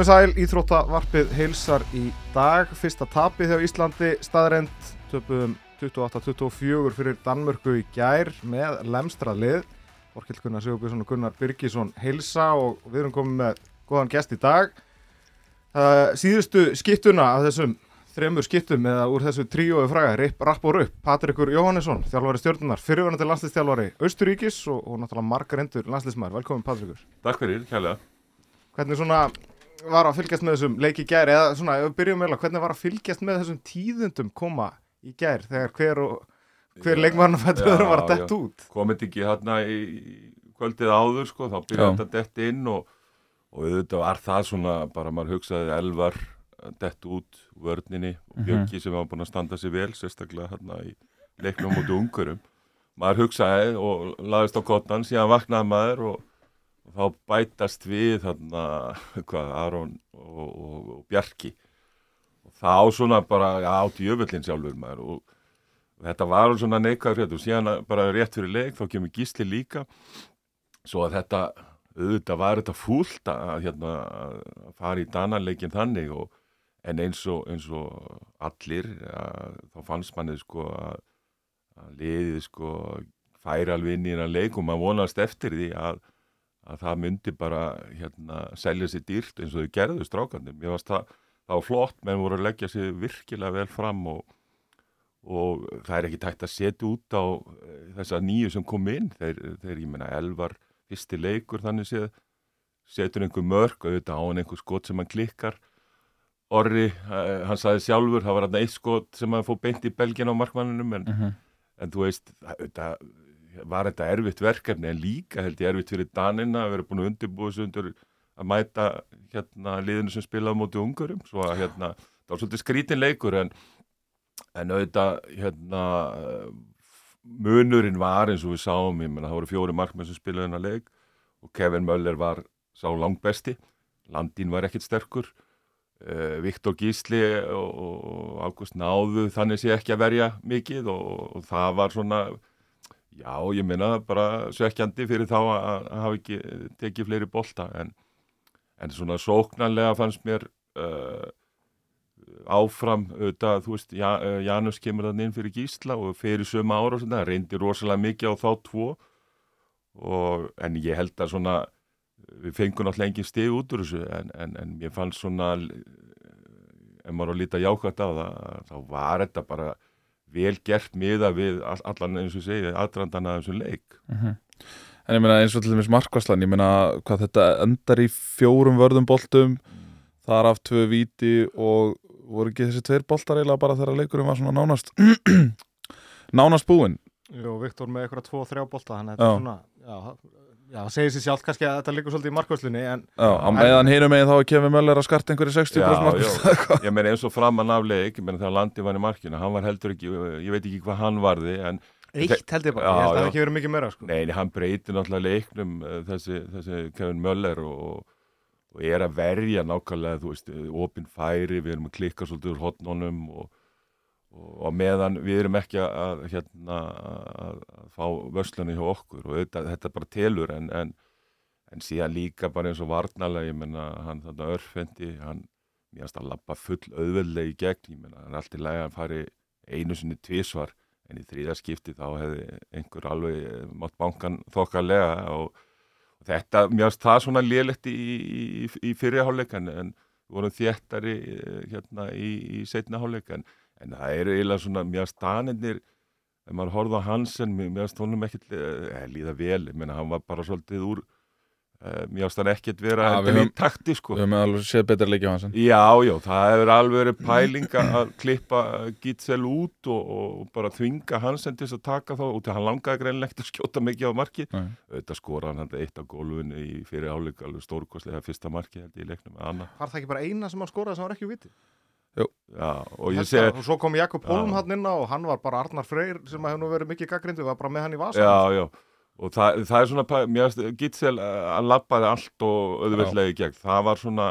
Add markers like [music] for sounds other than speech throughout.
Komið sæl, Íþróttavarpið heilsar í dag. Fyrsta tapið hjá Íslandi, staðrend, töpuðum 28-24 fyrir Danmörku í gær með lemstralið. Orkill Gunnar Sigurbjörnsson og Gunnar Birgisson heilsa og við erum komið með góðan gest í dag. Uh, síðustu skiptuna af þessum þremur skiptum eða úr þessu tríói fræga, Ripp, Rapp og Rupp, Patrikur Jóhannesson, þjálfari stjórnunar, fyrirvænandi landslistjálfari Austuríkis og, og náttúrulega margar endur landslismæður. Velkomin Patrikur. Takk fyrir, kærlega. Hvernig svona var að fylgjast með þessum leiki gær eða svona, ef við byrjum meðlega, hvernig var að fylgjast með þessum tíðundum koma í gær þegar hver og hver leikmann fættur öðrum var að dett út? Komið ekki hérna í kvöldið áður sko, þá byrjaði þetta dett inn og, og auðvitað var það svona bara maður hugsaði elvar dett út vörninni og Mhm. Björki sem var búin að standa sér vel sérstaklega hérna í leiknum mútið ungurum maður hugsaði og laðist á kottan síðan vaknaði maður og þá bætast við hérna [laughs] hvað, Aron og, og, og Bjarki. Og þá svona bara já, átti jöfullin sjálfur maður og þetta var svona neikvæður hrétt og síðan bara rétt fyrir leik þá kemur gísli líka. Svo að þetta auðvitað var þetta fúlt að, hérna, að fara í dananleikin þannig og, en eins og, eins og allir að, þá fannst manni sko að, að liðið sko færi alveg inn í hennar leik og maður vonast eftir því að, að það myndi bara hérna selja sér dýrt eins og þau gerðu strákandir mér varst það, það var flott menn voru að leggja sér virkilega vel fram og og það er ekki tægt að setja út á eh, þessa nýju sem kom inn. Þeir, þeir ég menna, elvar fyrsti leikur þannig séð. Setur einhver mörg og auðvitað á hann einhver skot sem hann klikkar. Orri, uh, hann saði sjálfur það var hann eitt skot sem hann fóð beint í belgin á markmanninum en, Mhm. en þú veist, auðvitað var þetta erfitt verkefni en líka held ég erfitt fyrir Danina að vera búin að undirbúa sig undir að mæta hérna liðinu sem spilaði móti ungurum svo að hérna, það var svolítið skrítin leikur en en auðvitað hérna munurinn var eins og við sáum ég menna það voru fjóri markmenn sem spilaði hennar leik og Kevin Möller var sá langbesti. Landín var ekkit sterkur. Uh, Viktor Gísli og, og Ágúst náðu þannig sé ekki að verja mikið og, og það var svona já ég meina bara sökkjandi fyrir þá að, hafa ekki tekið fleiri bolta en, en svona sóknarlega fannst mér uh, áfram auðvitað, þú veist, ja, uh, Janus kemur þannig inn fyrir Gísla og fyrir sömu ára og svona, reyndi rosalega mikið á þá tvo. Og, en ég held að svona við fengum náttúrulega engin stig út úr þessu en, en, en ég fann svona eh, ef maður á líta jákvæmt á það þá var þetta bara vel gert miða við all- allan eins og segið aðdrandana af þessum leik Mhm. En ég meina eins og til dæmis markvarslan, ég meina hvað þetta endar í fjórum vörðum boltum, þar af tvö víti og voru ekki þessi tveir boltar eiginlega bara þegar leikurinn var svona nánast [clears throat] nánast búinn. Jú, Viktor með eitthvað tvo og þrjá bolta þannig að þetta er svona já, já, það segir sér sjálf kannski að þetta liggur svolítið í markvöslunni en Já, á meðan hinum megin þá er Kevin Möller að skarta einhverju 60% Já, markvarslan. ég meina eins og framan af leik ég meina þegar Landi var í markinu, hann var heldur ekki ég veit ekki hvað hann varði en eitt held ég bara, Já, ég held að það ekki verið mikið meira sko. Nei, hann breytir náttúrulega leiknum uh, þessi, þessi Kevin Möller og, og er að verja nákvæmlega, þú veist, opin færi, við erum að klikka svolítið úr hotnunum og, og, meðan við erum ekki að, hérna, að, fá vörslunni hjá okkur og þetta, þetta bara telur en, en, en síðan líka bara eins og varnalega, ég menna, hann þarna örfendi, hann mjögast að lappa full auðveldlega í gegn, ég menna, hann er alltaf læg að fari einu sinni tvisvar en í þriða skipti þá hefði einhver alveg eh, mátt bankan þokkalega og, og þetta, mér finnst það svona lélegt í, í, í fyrirháleik en, vorum þéttari eh, hérna í, í setna háleik en, en það eru eiginlega svona, finnst danirnir ef maður horfði á Hansen, mér finnst honum ekkit eh, líða vel, ég meina hann var bara svolítið úr eh, mér finnst hann ekkit vera ja, við takti sko Við höfum alveg séð betra leikja á hans. Já, já, það hefur alveg verið pæling að klippa Gitzel út og, og bara þvinga Hansen til þess að taka þá út hann langaði greinlegt að skjóta mikið á markið Nei. auðvitað skora hann þetta eitt á gólfinu í fyrir áleik alveg stórkostlega fyrsta markið held ég í leiknum Var það ekki bara eina sem hann skoraði sem var ekki úr viti? Já, og ég segi og svo kom Jakob Holm hann inn á og hann var bara Arnar Freyr sem hefur nú verið mikið gaggrindu var bara með hann í vasa Já, já, og það, það er svona mér finnst Gitzel að labbaði allt og auðvitað í gegn, það var svona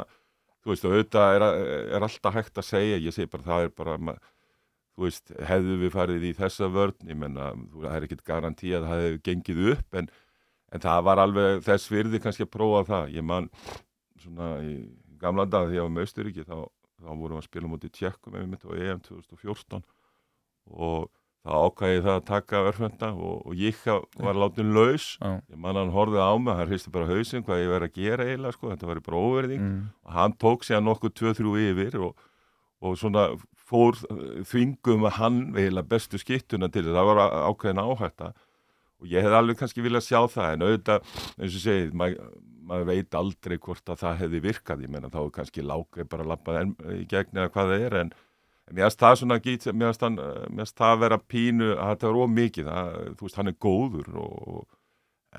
þú veist, auðvitað er, er alltaf hægt að segja, ég segi bara það er bara þú veist, hefðu við farið í þessa vörn, ég menna, það er ekkit garantí að það hefði gengið upp en, en það var alveg þess virði kannski að prófa það, ég man svona í gamla dag þegar ég var með Austuríki þá, þá vorum við að spila mútið tjekkum ef við mitt á EM 2014 og þá ákvæði það að taka örfenda og, og ég var látin laus. Ég man hann horfið á mig, hann hristi bara hausinn hvað ég verið að gera eiginlega sko, þetta var bara óverðing mm. og hann tók sér nokkuð 2-3 yfir og, og svona fór þvingum að hann eiginlega bestu skiptuna til það var á- ákveðin áhætta. Og ég hef alveg kannski viljað sjá það en auðvitað, eins og segið maður maður veit aldrei hvort að það hefði virkað ég menna þá er kannski lágið bara lappað í gegn eða hvað það er en, mér finnst það svona gít, mér finnst finnst það vera pínu að þetta var ómikið, það, þú veist hann er góður og,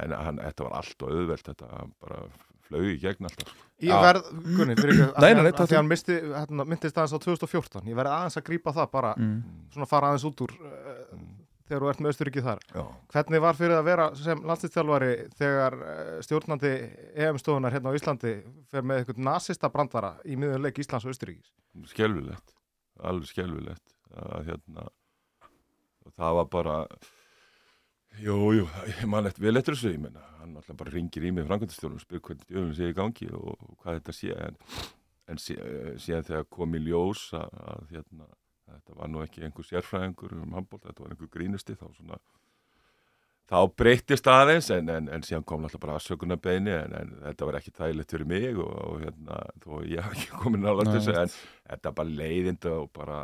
en hann, þetta var allt og auðvelt, þetta bara flög í gegn alltaf Ég Já. verð, Gunni, [clears throat] að því hann misti, hérna, myndist aðeins á 2014, ég verð aðeins að grípa það bara, Mm. svona fara aðeins út úr uh, þegar þú ert með Östuríki þar. Já. Hvernig var fyrir að vera sem landslýstjálfari þegar uh, stjórnandi EM-stofunar hérna á Íslandi fer með eitthvað nasista brandara í miðunleik Íslands og Östuríkis? skelvilegt alveg skelvilegt að hérna það var bara jú, jú, ég man eftir vel eftir þessu ég menna, hann alltaf bara ringir í mig frangöndastjórnum og spyr hvernig djöfum sé í gangi og, og hvað þetta sé en, en sé, eh, síðan þegar kom í ljós að, að hérna þetta var nú ekki einhver sérfræðingur um handbólt, þetta var einhver grínusti þá svona þá breyttist aðeins en, en, en síðan kom alltaf bara aðsökunarbeini en, en þetta var ekki þægilegt fyrir mig og, og hérna, þó ég hef ekki komin nálægt Nei, þessu en þetta er bara leiðind og bara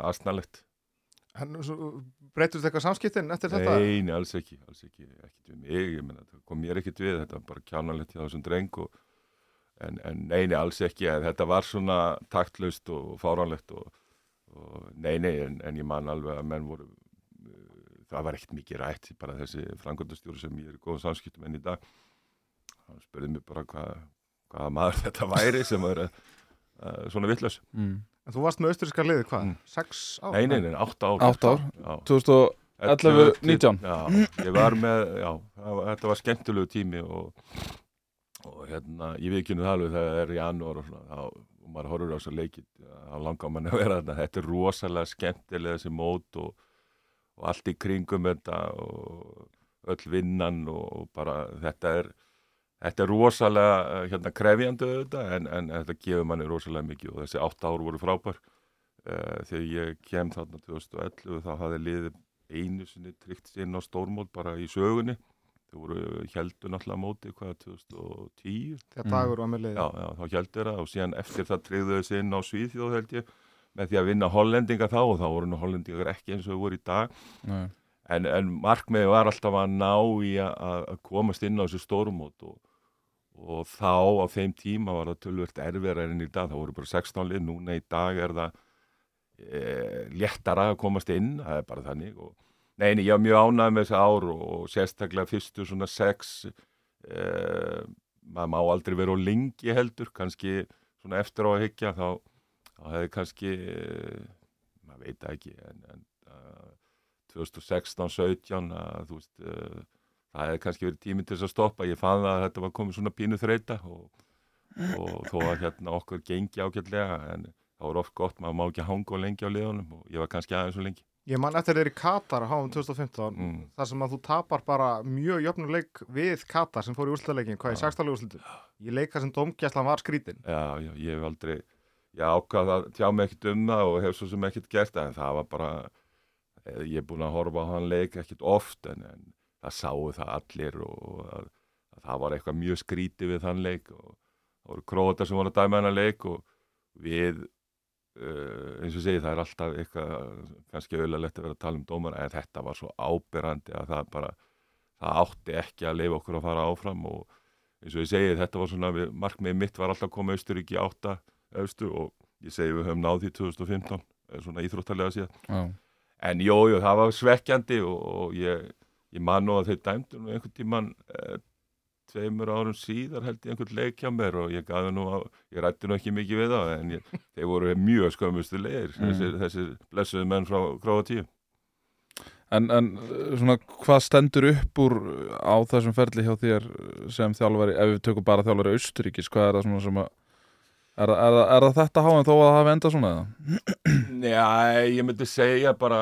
svo, breytust eitthvað samskiptin eftir þetta? Nei, nei, alls ekki, alls ekki, ekkert við mig, ég menna, það kom mér ekkert við, þetta var bara kjánalegt hjá þessum dreng og, en, en nei, nei, alls ekki, þetta var svona taktlaust og fáránlegt og, og nei, nei, en, en ég man alveg að menn voru, uh, það var ekkert mikið rætt, bara þessi frangöndastjóri sem ég er í góðum samskiptum enn í dag, hann spurði mig bara hvað, hvaða maður [laughs] þetta væri sem var uh, svona vittlaus. Mm. En þú varst með Östuríska liði, hvað? Mm. Sex ár? Nei, nei, nei, átta ár. Átta ár? Já. 2000 11, 19. Já, ég var með, já, var, þetta var skemmtilegu tími og, og hérna, ég veit ekki um það alveg þegar það er í janúar og svona, þá, og maður horfur á þess að leikið, þá langar mann að vera þarna, þetta er rosalega skemmtilega þessi mót og, og allt í kringum þetta og öll vinnan og bara þetta er, þetta er rosalega eh, hérna krefjandi þetta en, en þetta gefur manni rosalega mikið og þessi átta ár voru frábær. Uh, þegar ég kem þarna 2011 þá hafði liðið einu sinni tryggt inn á stórmót bara í sögunni þau voru heldur náttúrulega móti hvað 2010 Þegar dagur var með liði. já, já, þá heldur það og síðan eftir það tryggðu þau sér inn á Svíþjóð held ég með því að vinna hollendinga þá og þá voru nú hollendingar ekki eins og þau voru í dag. Nei. en, en markmiði var alltaf að ná í að, komast inn á þessu stórmót og, og þá á þeim tíma var það tölvört erfiðar en í dag, það voru bara 16 lið, núna í dag er það e, léttara að komast inn, það er bara þannig og neini, ég var mjög ánægð með þessi ár og sérstaklega fyrstu svona sex e, maður má aldrei vera á lengi heldur, kannski svona eftir á að hyggja þá, þá hefði kannski e, maður veit ekki en, en uh, 2016-17 að þú veist uh, það hefði kannski verið tíminn til þess að stoppa. Ég fann að þetta var komið svona pínu þreita og, og þó að hérna okkur gengi ágætlega en það var oft gott, maður má ekki hanga og lengi á liðunum og ég var kannski aðeins og lengi Ég man eftir þeir í Katar á háum 2015 mm. þar sem að þú tapar bara mjög jöfnuleik við Katar sem fór í úrslutaleikin, hvað Já. 16. úrslutum. Ég leika sem domgæslan var skrítin. já, já, ég hef aldrei ég ákvað að tjá mig ekkert um það og hef svo sem ekkert gert en það var bara eh, ég er búin að horfa á hann leik ekkert oft en, en það sáu það allir og að, að það var eitthvað mjög skríti við þann leik og það voru króatar sem voru að dæma hennar leik og við eins og segi það er alltaf eitthvað kannski auðvitað að vera að tala um dómar en þetta var svo ábyrrandi að það bara það átti ekki að leifa okkur að fara áfram og eins og ég segi þetta var svona við, markmiði mitt var alltaf að koma Austuríki átta austu og ég segi við höfum náð því 2015 eh, svona íþróttalega síðan Já. en jú, jú, það var svekkjandi og, og ég, ég man nú að þeir dæmdu einhvern tíman eh, tveimur árum síðar held ég einhvern leik hjá mér og ég gaði nú á, ég rætti nú ekki mikið við það en ég, þeir voru mjög skömmustu leir Mm. þessir, þessir blessuðu menn frá Króatíu En, en uh, svona, hvað stendur upp úr á þessum ferli hjá þér sem þjálfari, ef við tökum bara þjálfari Austuríkis, hvað er það svona sem að er, er, er það þetta háin þó að það endað svona eða? Já, ég myndi segja bara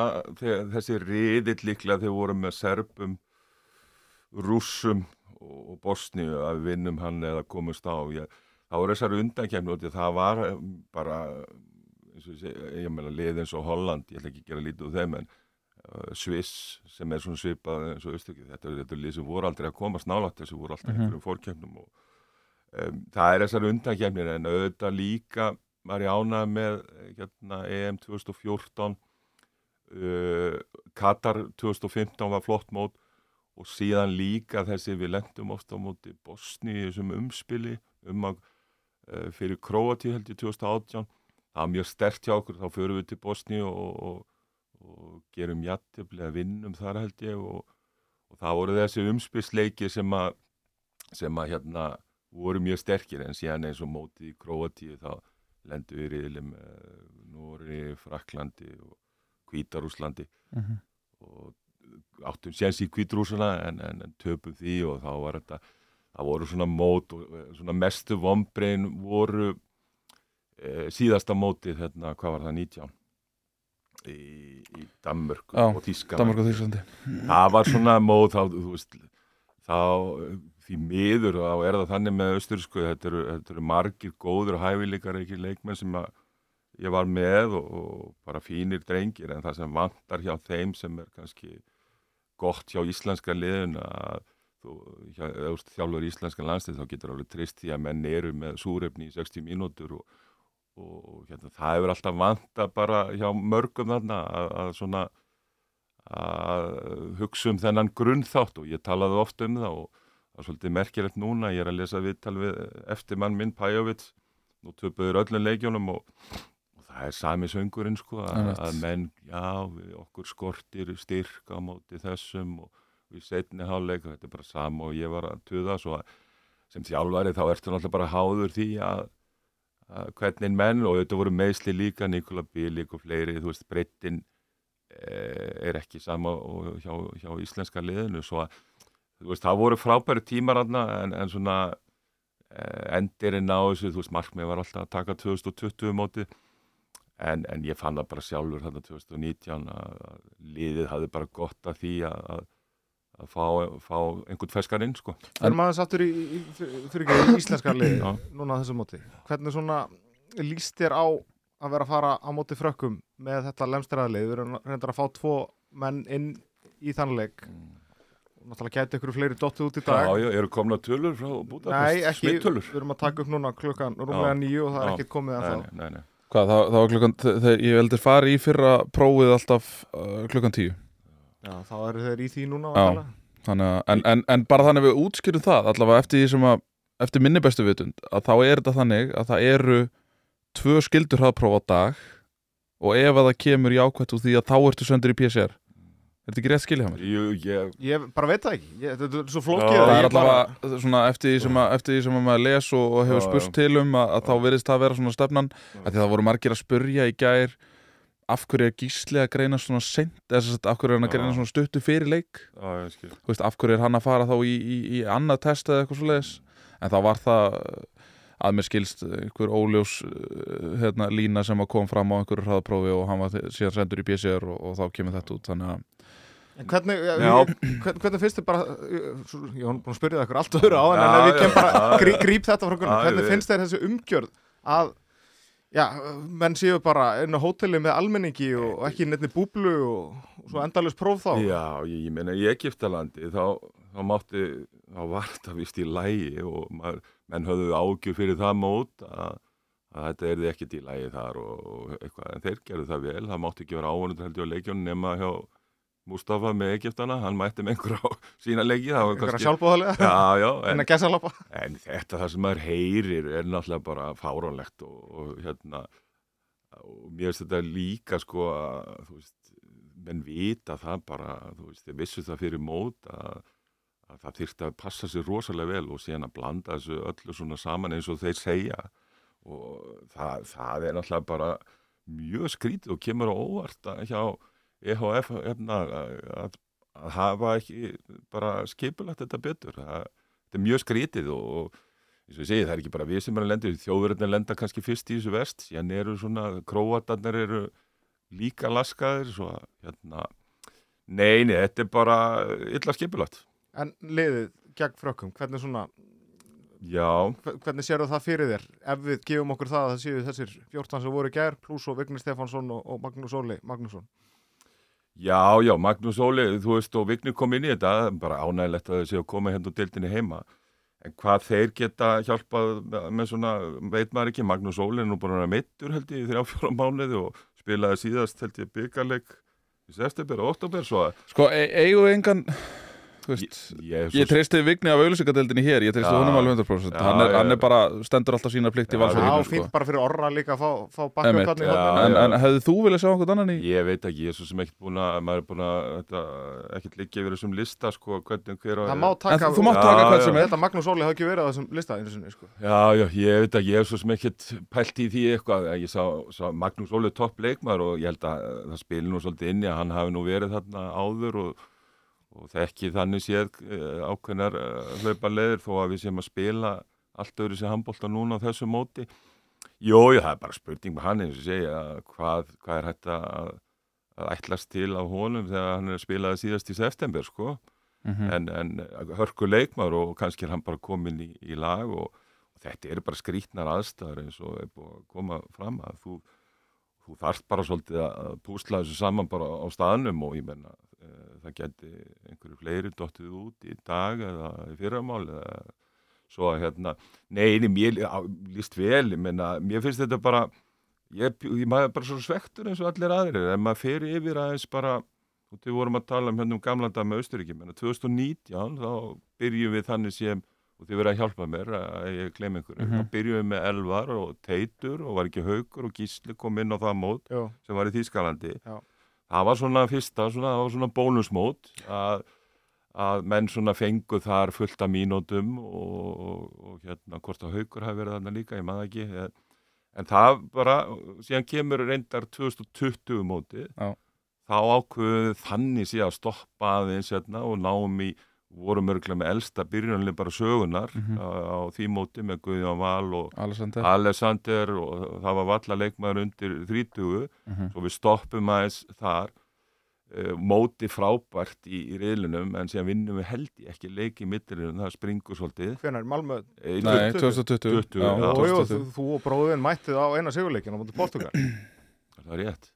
þessi riðill líklega þegar við vorum með Serbum, Rússum og Bosníu að við vinnum hann eða komumst á. Ég, þá er þessar undankemni og það var eh, bara eins og ég meina lið eins og Holland, ég ætla ekki að gera lítið úr þeim en uh, Sviss sem er svona svipað eins og Östöki, þetta, þetta er lið sem voru aldrei að komast nálægt þessu voru alltaf Mhm. einhverjum fórkemnum og um, það er þessar undankemnir en auðvitað líka var ég ánað með eh, hérna, EM 2014 uh, Katar 2015 var flott mót og síðan líka þessi við lendum ofta á móti Bosni í þessum umspili um að uh, fyrir Króati held ég 2018 það var mjög stert hjá okkur, þá förum við til Bosni og, og, og gerum jættibli að vinnum þar held ég og, og það voru þessi umspilsleiki sem að sem að hérna voru mjög sterkir. En síðan eins og móti í Króati þá lendum við riðli með Nóri, Fraklandi og Hvítarúslandi Mhm. og áttum séns í kvítrúsuna en, en, en töpum því og þá var þetta það voru svona mót og eh, svona mestu vombrein voru e, síðasta mótið hérna, hvað var það, 19 í, í Danmörk og Þýrslandi það var svona mót þá, þú veist, þá því miður þá er það þannig með austursku þetta eru, þetta eru margir góður og hæfileikar ekki leikmenn sem að ég var með og, og bara fínir drengir en það sem vantar hjá þeim sem er kannski gott hjá íslenska liðun að þú, hjá, ert þjálfur íslenska landslið þá getur alveg trist því að menn eru með súrefni í 60 mínútur og, og hérna, það hefur alltaf vanta bara hjá mörgum þarna að, að svona að hugsa um þennan grunnþátt og ég talaði oft um það og það er svolítið merkilegt núna, ég er að lesa viðtal við eftir mann minn Pajovits nú töpuður öllum leikjónum og, og það er sami söngurinn sko að, að menn, já, okkur skortir styrk á móti þessum og við setni háleik þetta er bara sama og ég var að tuða svo að sem þjálfari þá ertu náttúrulega bara háður því að, að hvernig menn og þetta voru meðsli líka Nikola Bílik og fleiri, þú veist, breyttin er ekki sama hjá, hjá íslenska liðinu svo að þú veist, það voru frábæri tímar en, en svona eh, endirinn á þessu, þú veist, markmið var alltaf að taka 2020 móti en, en ég fann það bara sjálfur þarna 2019 að, liðið hafði bara gott að því að, að, að fá, fá einhvern feskarinn, sko. Þegar maður sattur í, í, ekki í íslenska [clears throat] liði núna á þessu móti. Hvernig svona líst þér á að vera að fara á móti frökkum með þetta lemstræðalið, við erum reyndar að fá tvo menn inn í þannleik og náttúrulega gæti ykkur fleiri dottið út í dag. Já, já, eru komna tölur frá Nei, Budapest, ekki, smittölur? við erum að taka upp núna klukkan rúmlega nýju og það er ekkert komið að Nei, það nei, nei, nei. Hvað, það, það var klukkan, þegar ég veldi fara í fyrra prófið alltaf uh, klukkan tíu Já, þá eru þeir í því núna Já. Þannig að, en, en, en bara þannig við útskýrum það allavega eftir að, eftir minni bestu vitund að þá er þetta þannig að það eru tvö skildur hraðpróf á dag og ef að það kemur jákvætt úr því að þá ertu söndur í PCR Er þetta ekki rétt skilja mér? Jú, ég, Ég bara veit það ekki, ég, þetta er svo Já, flókið það að Það er ég bara- svona eftir því sem að, eftir því sem að maður les og, og hefur Já, spurst já. til um að, að þá Já. virðist það vera svona stefnan að því það voru margir að spurja í gær af hverju er gísli að greina svona sent, eða af hverju er hann að Já. greina svona stuttu fyrir leik já, ég skil. Þú veist, af hverju er hann að fara þá í, í, í annað test eða eitthvað svo en þá var það að mér skilst einhver óljós uh, hérna, lína sem að kom fram á einhverju hraðaprófi og hann var síðan sendur í PCR og, og þá kemur þetta út þannig að En hvernig, hvernig finnst þið bara ég ég var búin að spyrja það ykkur allt öðru á en, en ef ég kem já, bara, grí, gríp þetta frá grunn Já, hvernig finnst þér þessi umgjörð að já, menn séu bara inn á hóteli með almenningi og, ekki. nefni búblu og, og svo endalus próf þá? Já, ég, ég meina í Egiptalandi þá, þá mátti, þá var þetta vist í lægi og maður, menn höfðu ágjur fyrir það mót að, að þetta erði ekkert í lægi þar og, og eitthvað, en þeir gerðu það vel, það mátti ekki vera ávonundur held ég á leikjónu nema hjá Mustafa með Egiptana, hann mætti með einhver á sína leiki, einhverja sjálfbóðalega Já, já, [laughs] en en, þetta það sem maður heyrir er náttúrulega bara fáránlegt og, og hérna og mér finnst þetta líka sko að þú veist, menn vita það bara, þú veist, þeir vissu það fyrir mót að, að það þyrfti að passa sér rosalega vel og síðan að blanda þessu öllu svona saman eins og þeir segja. Og það, það er náttúrulega bara mjög skrítið og kemur á óvart að hjá EHF hérna, að, að hafa ekki bara skipulagt þetta betur. Það, þetta er mjög skrítið og, og eins og ég segi það er ekki bara við sem erum að lenda þjóðverðin lenda kannski fyrst í þessu vest síðan eru svona, króatarnir eru líka laskaðir svo að hérna, neini, þetta er bara illa skipulagt. En liðið gegn frökkum, hvernig svona Já, Hve- hvernig sérðu það fyrir þér? Ef við gefum okkur það að það séu þessir 14 sem voru gær pluss og Vignir Stefánsson og Magnús Óli Magnússon já, já, Magnús Óli, þú veist, og Vignir kom inn í þetta, bara ánægilegt að þau séu að koma hérna úr deildinni heima. En hvað þeir geta hjálpað með- svona, veit maður ekki, Magnús Óli er nú vera meittur held ég í þrjá fjóra mánuði og spilaði síðast held ég byggarleik í september og oktober, svo að Sko, e eigum við engan veist, ég, Ég treysti Vigni af auðlýsingadeildinni hér, ég treysti honum alveg 100% Já, hann, er, hann er bara, stendur alltaf sína plikt í Já, Já, valsverðinu sko. bara fyrir orra líka að fá, fá bakka Einmitt. þarna í Já, horninu. en, en hefði þú viljað sjá einhvern annan í Ég veit ekki, ég er svo sem ekkert búin að, maður er búin að, þetta, ekkert liggja yfir þessum lista, sko, hvernig hver Það má En taka þú mátt taka hvað já. sem Ég er held að Magnús Óli hafi ekki verið á þessum lista sko. Já, já, ég veit ekki, ég er svo sem ekkert pælt í því eitthvað, ég sá, sá Magnús Óli topp leikmaður og ég held að það spilir nú svolítið inni að hann hafi nú verið þarna áður og, og þekki þannig séð uh, ákveðnar uh, hlaupa leðir þó að við séum að spila allt öðru sem handbólta núna á þessu móti. Jó, já, það er bara spurning með hann eins og segja hvað, hvað er hægt að, að ætlast til á honum þegar hann er að spila það síðast í september, sko Mhm. en, en hörku leikmar og kannski er hann bara komin í, í lag og, og þetta eru bara skrítnar aðstæður eins og er búið að koma fram að þú, þú þarft bara svolítið að púsla þessu saman bara á staðnum og ég menna það geti einhverju fleiri dottið út í dag eða í fyrramál eða svo að hérna, neini, mér líst vel, ég menna, mér finnst þetta bara ég, ég maður bara svo svektur eins og allir aðrir, en maður fer yfir aðeins bara og við vorum að tala um hérna um gamla dag með Austuríki, menna 2019 þá byrjum við þannig sem og þið verið að hjálpa mér að ég glem einhverju, Mhm. þá byrjum við með Elvar og Teitur og var ekki Haukur og Gísli kom inn á það mót Jó, sem var í Þýskalandi Já. Það var svona fyrsta, svona, það var svona bónusmót að, að menn svona fengu þar fullt af mínútum og, og, og hérna hvort að Haukur hafi verið þarna líka, ég maður ekki en, en það bara, síðan kemur reyndar 2020 mótið þá ákveðu þannig sé að stoppa aðeins hérna, og náum í vorum örgulega með elsta byrjunarlið bara sögunar Mhm. á, á því móti með Guðjón Val og Alexander Alexander og það var valla leikmaður undir 30 Mhm. svo við stoppum aðeins þar uh, móti frábært í, í riðlunum en síðan vinnum við held ég ekki leiki í mittilinu, það springur svolítið hvenær, Malmö Eh, Nei, 2020. 2020 20, Já, já. Jú, jú, 2020. þú, og bróðin mættið á eina sigurleikin á móti Portugal [clears throat] það er rétt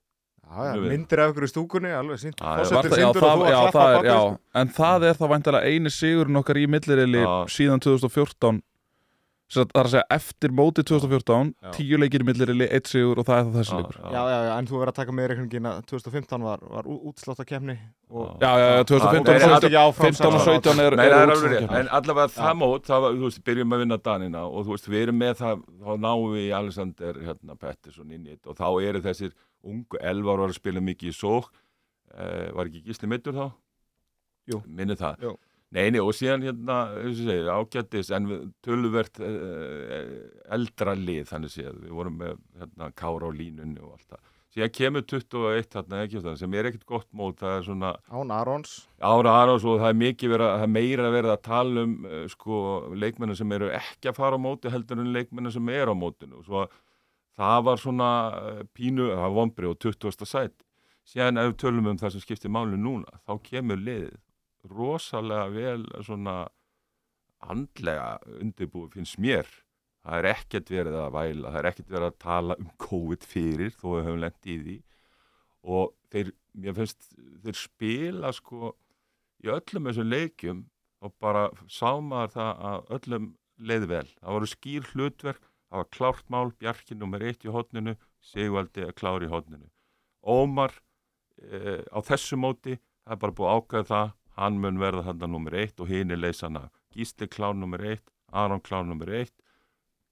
Já, já, myndir af ykkur í stúkunni, alveg sínt það, já, síndur og það, þú að það er, bak við, já, en það er þá væntalega eini sigurinn okkar í millirili síðan 2014 Sem sagt, það er að segja eftir móti 2014 Já. tíu leikir í millirili, eitt sigur og það er það þessi leikur Já, já, já, en þú verður að taka með reikningin að 2015 var, var útslátt að kemni og Já, já, já, 2015 Nei, og þetta 17 ekki áfram 15 og saman. 17 er, en allavega það mót, það var, þú veist, byrjum að vinna Danina og þú veist, við erum með það, þá náum við í Alexander hérna, Pettersson inn í þetta og þá eru þessir ungu, Elvar var að spila mikið í sók, uh, var ekki gísli mittur þá? Jú. Minni það? Jú. Nei, nei, og síðan hérna, eins og segir, ágættis, en við töluvert uh, eldra lið, þannig séð, við vorum með hérna, Kára á línunni og allt það. Síðan kemur 21 þarna, ekki, sem er ekkert gott mót, það er svona, Án Arons Ára Arons og það er mikið verið að, það er meira verið að tala um uh, sko, leikmennar sem eru ekki að fara á móti heldur en leikmennar sem eru á mótinu og svo að það var svona uh, pínu, það var vombri og 20. sæt síðan ef við tölum um það sem skiptir máli núna, þá kemur liðið rosalega vel svona andlega undirbúið finnst mér það er ekkert verið að væla, það er ekkert verið að tala um COVID fyrir þó við höfum lent í því og þeir, mér finnst, þeir spila sko í öllum þessum leikjum og bara sá maður það að öllum leiði vel. Það voru skýr hlutverk, það var klárt mál, Bjarki nummer eitt í hotninu, Sigvaldi að klára í hotninu. Ómar e, á þessu móti, það er bara búið að ákveða það, hann mun verða þarna nummer eitt og hinn er leysana. Gísli klár nummer eitt, Aron klár nummer eitt,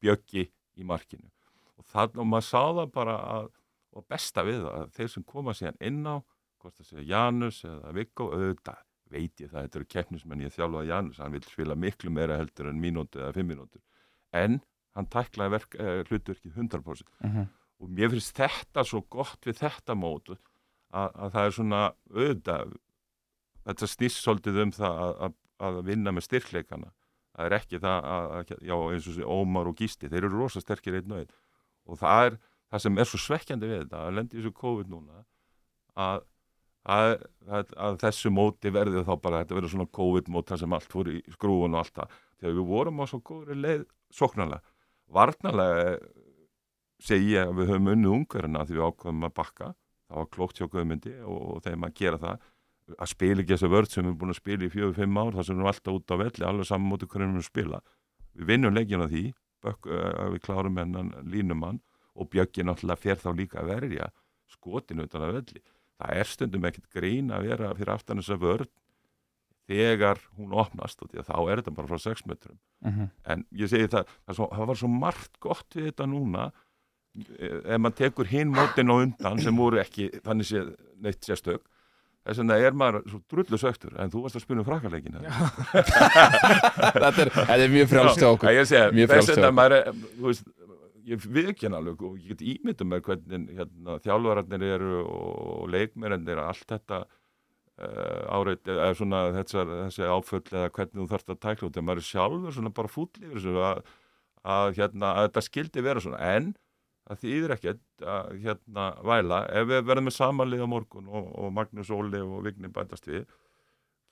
Bjöggi í markinu. Og þannig og maður sá það bara að, og besta við það, að þeir sem koma síðan inn á, hvort það segja Janus eða Viggo, auðvitað veit ég það, þetta eru keppnismenn ég þjálfaði Janus, hann vil spila miklu meira heldur en mínútu eða fimm mínútur. En hann tæklaði verk, eh, hlutverkið 100%. Mhm. Og mér finnst þetta svo gott við þetta mót að, að það er svona auðvitað, þetta snýst svolítið um það að, að, vinna með styrkleikana. Það er ekki það að, já, eins og þessi Ómar og Gísti, þeir eru rosa sterkir einn og einn. Og það er það sem er svo svekkjandi við þetta, að lendi þessu COVID núna, að að, að, þessu móti verði þá bara þetta verður svona COVID-mót þar sem allt fór í skrúun og allt það þegar við vorum á svo góðri leið sóknarlega varnarlega segi ég að við höfum unnið ungverðina því við ákveðum að bakka það var klókt hjá Guðmundi og, og þeim að gera það að spila ekki þessu vörð sem við erum búin að spila í fjögur, fimm ár þar sem við erum alltaf út á velli alveg saman móti hverjum við erum að spila. Við vinnum á því bök, uh, við klárum hennan línumann og Bjöggi náttúrulega fer þá líka að verja skotinu utan að velli. Það er stundum ekkert grín að vera fyrir aftan þessa vörð þegar hún opnast og þá er þetta bara frá 6 metrum. Mm -hmm. en ég segi það, það, svo, það var svo margt gott við þetta núna eh, ef maður tekur hinn mótin á undan sem voru ekki þannig sé neitt sérstök þess vegna er maður svo drullu söktur en þú varst að spila um frakkaleikin [laughs] þetta, er, er mjög frjálst hjá okkur. Þess vegna maður er, veist ég viðkjann alveg og ég get ímyndum með hvernig hérna, þjálfararnir eru og leikmennir allt þetta uh, áreit, eða svona þessar, þessi áföll eða hvernig þú þarfst að tækla út, þegar maður er sjálfur svona bara þessu að, að, hérna, að þetta skildi vera svona, en það þýðir ekkert að hérna væla, ef við verðum með samanlið á morgun og, og Magnús Óli og Vigni bætast við,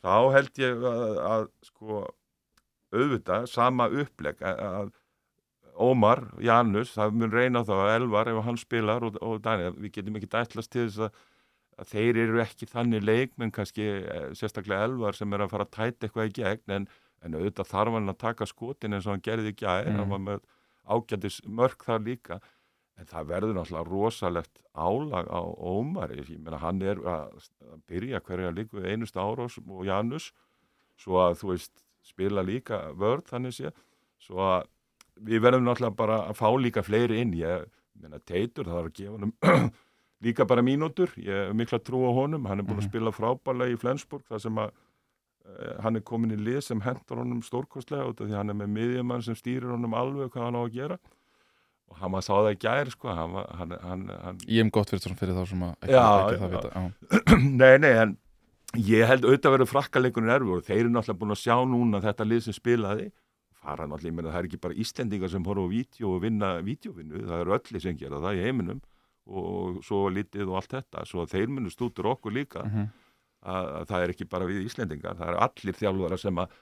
þá held ég að, að sko auðvitað, sama uppleg að Ómar, Janus, það mun reyna þá að Elvar ef hann spilar og, og Daniel, við getum ekki dætlast til þess að, að þeir eru ekki þannig leikmenn kannski eh, sérstaklega Elvar sem er að fara að tæta eitthvað í gegn en, en auðvitað þarf hann að taka skotin eins og hann gerði í gæð, Mm. hann var með ágætis mörg þar líka en það verður náttúrulega rosalegt álag á Ómari, ég meina hann er að, byrja hverja líku einustu árós og Janus svo að þú veist spila líka vörð þannig sé svo að við verðum náttúrulega bara að fá líka fleiri inn. Ég meina Teitur, það var að gefa honum [clears throat] líka bara mínútur, ég hef mikla trú á honum, hann er búin að Mhm. spila frábælega í Flensburg, þar sem að uh, hann er komin í lið sem hendur honum stórkostlega út af því hann er með miðjumann sem stýrir honum alveg hvað hann á að gera og hann maður sá það í gær sko, hann, hann, hann, hann ég hef gott fyrir, fyrir þá sem að ekki, Já, ekki það vita [clears throat] nei, nei, en ég held auðvitað verið frakkaleikunum erfur og þeir eru náttúrulega búin að sjá núna þetta lið sem spilaði. Fara náttúrulega, ég meina það er ekki bara Íslendingar sem horfa á vídeo og vinna vídeovinnu, það eru öllu sem gera það í heiminum. Og svo litið og allt þetta, svo að þeir munu stútur okkur líka. Mhm. að, að það er ekki bara við Íslendingar, það eru allir þjálfara sem að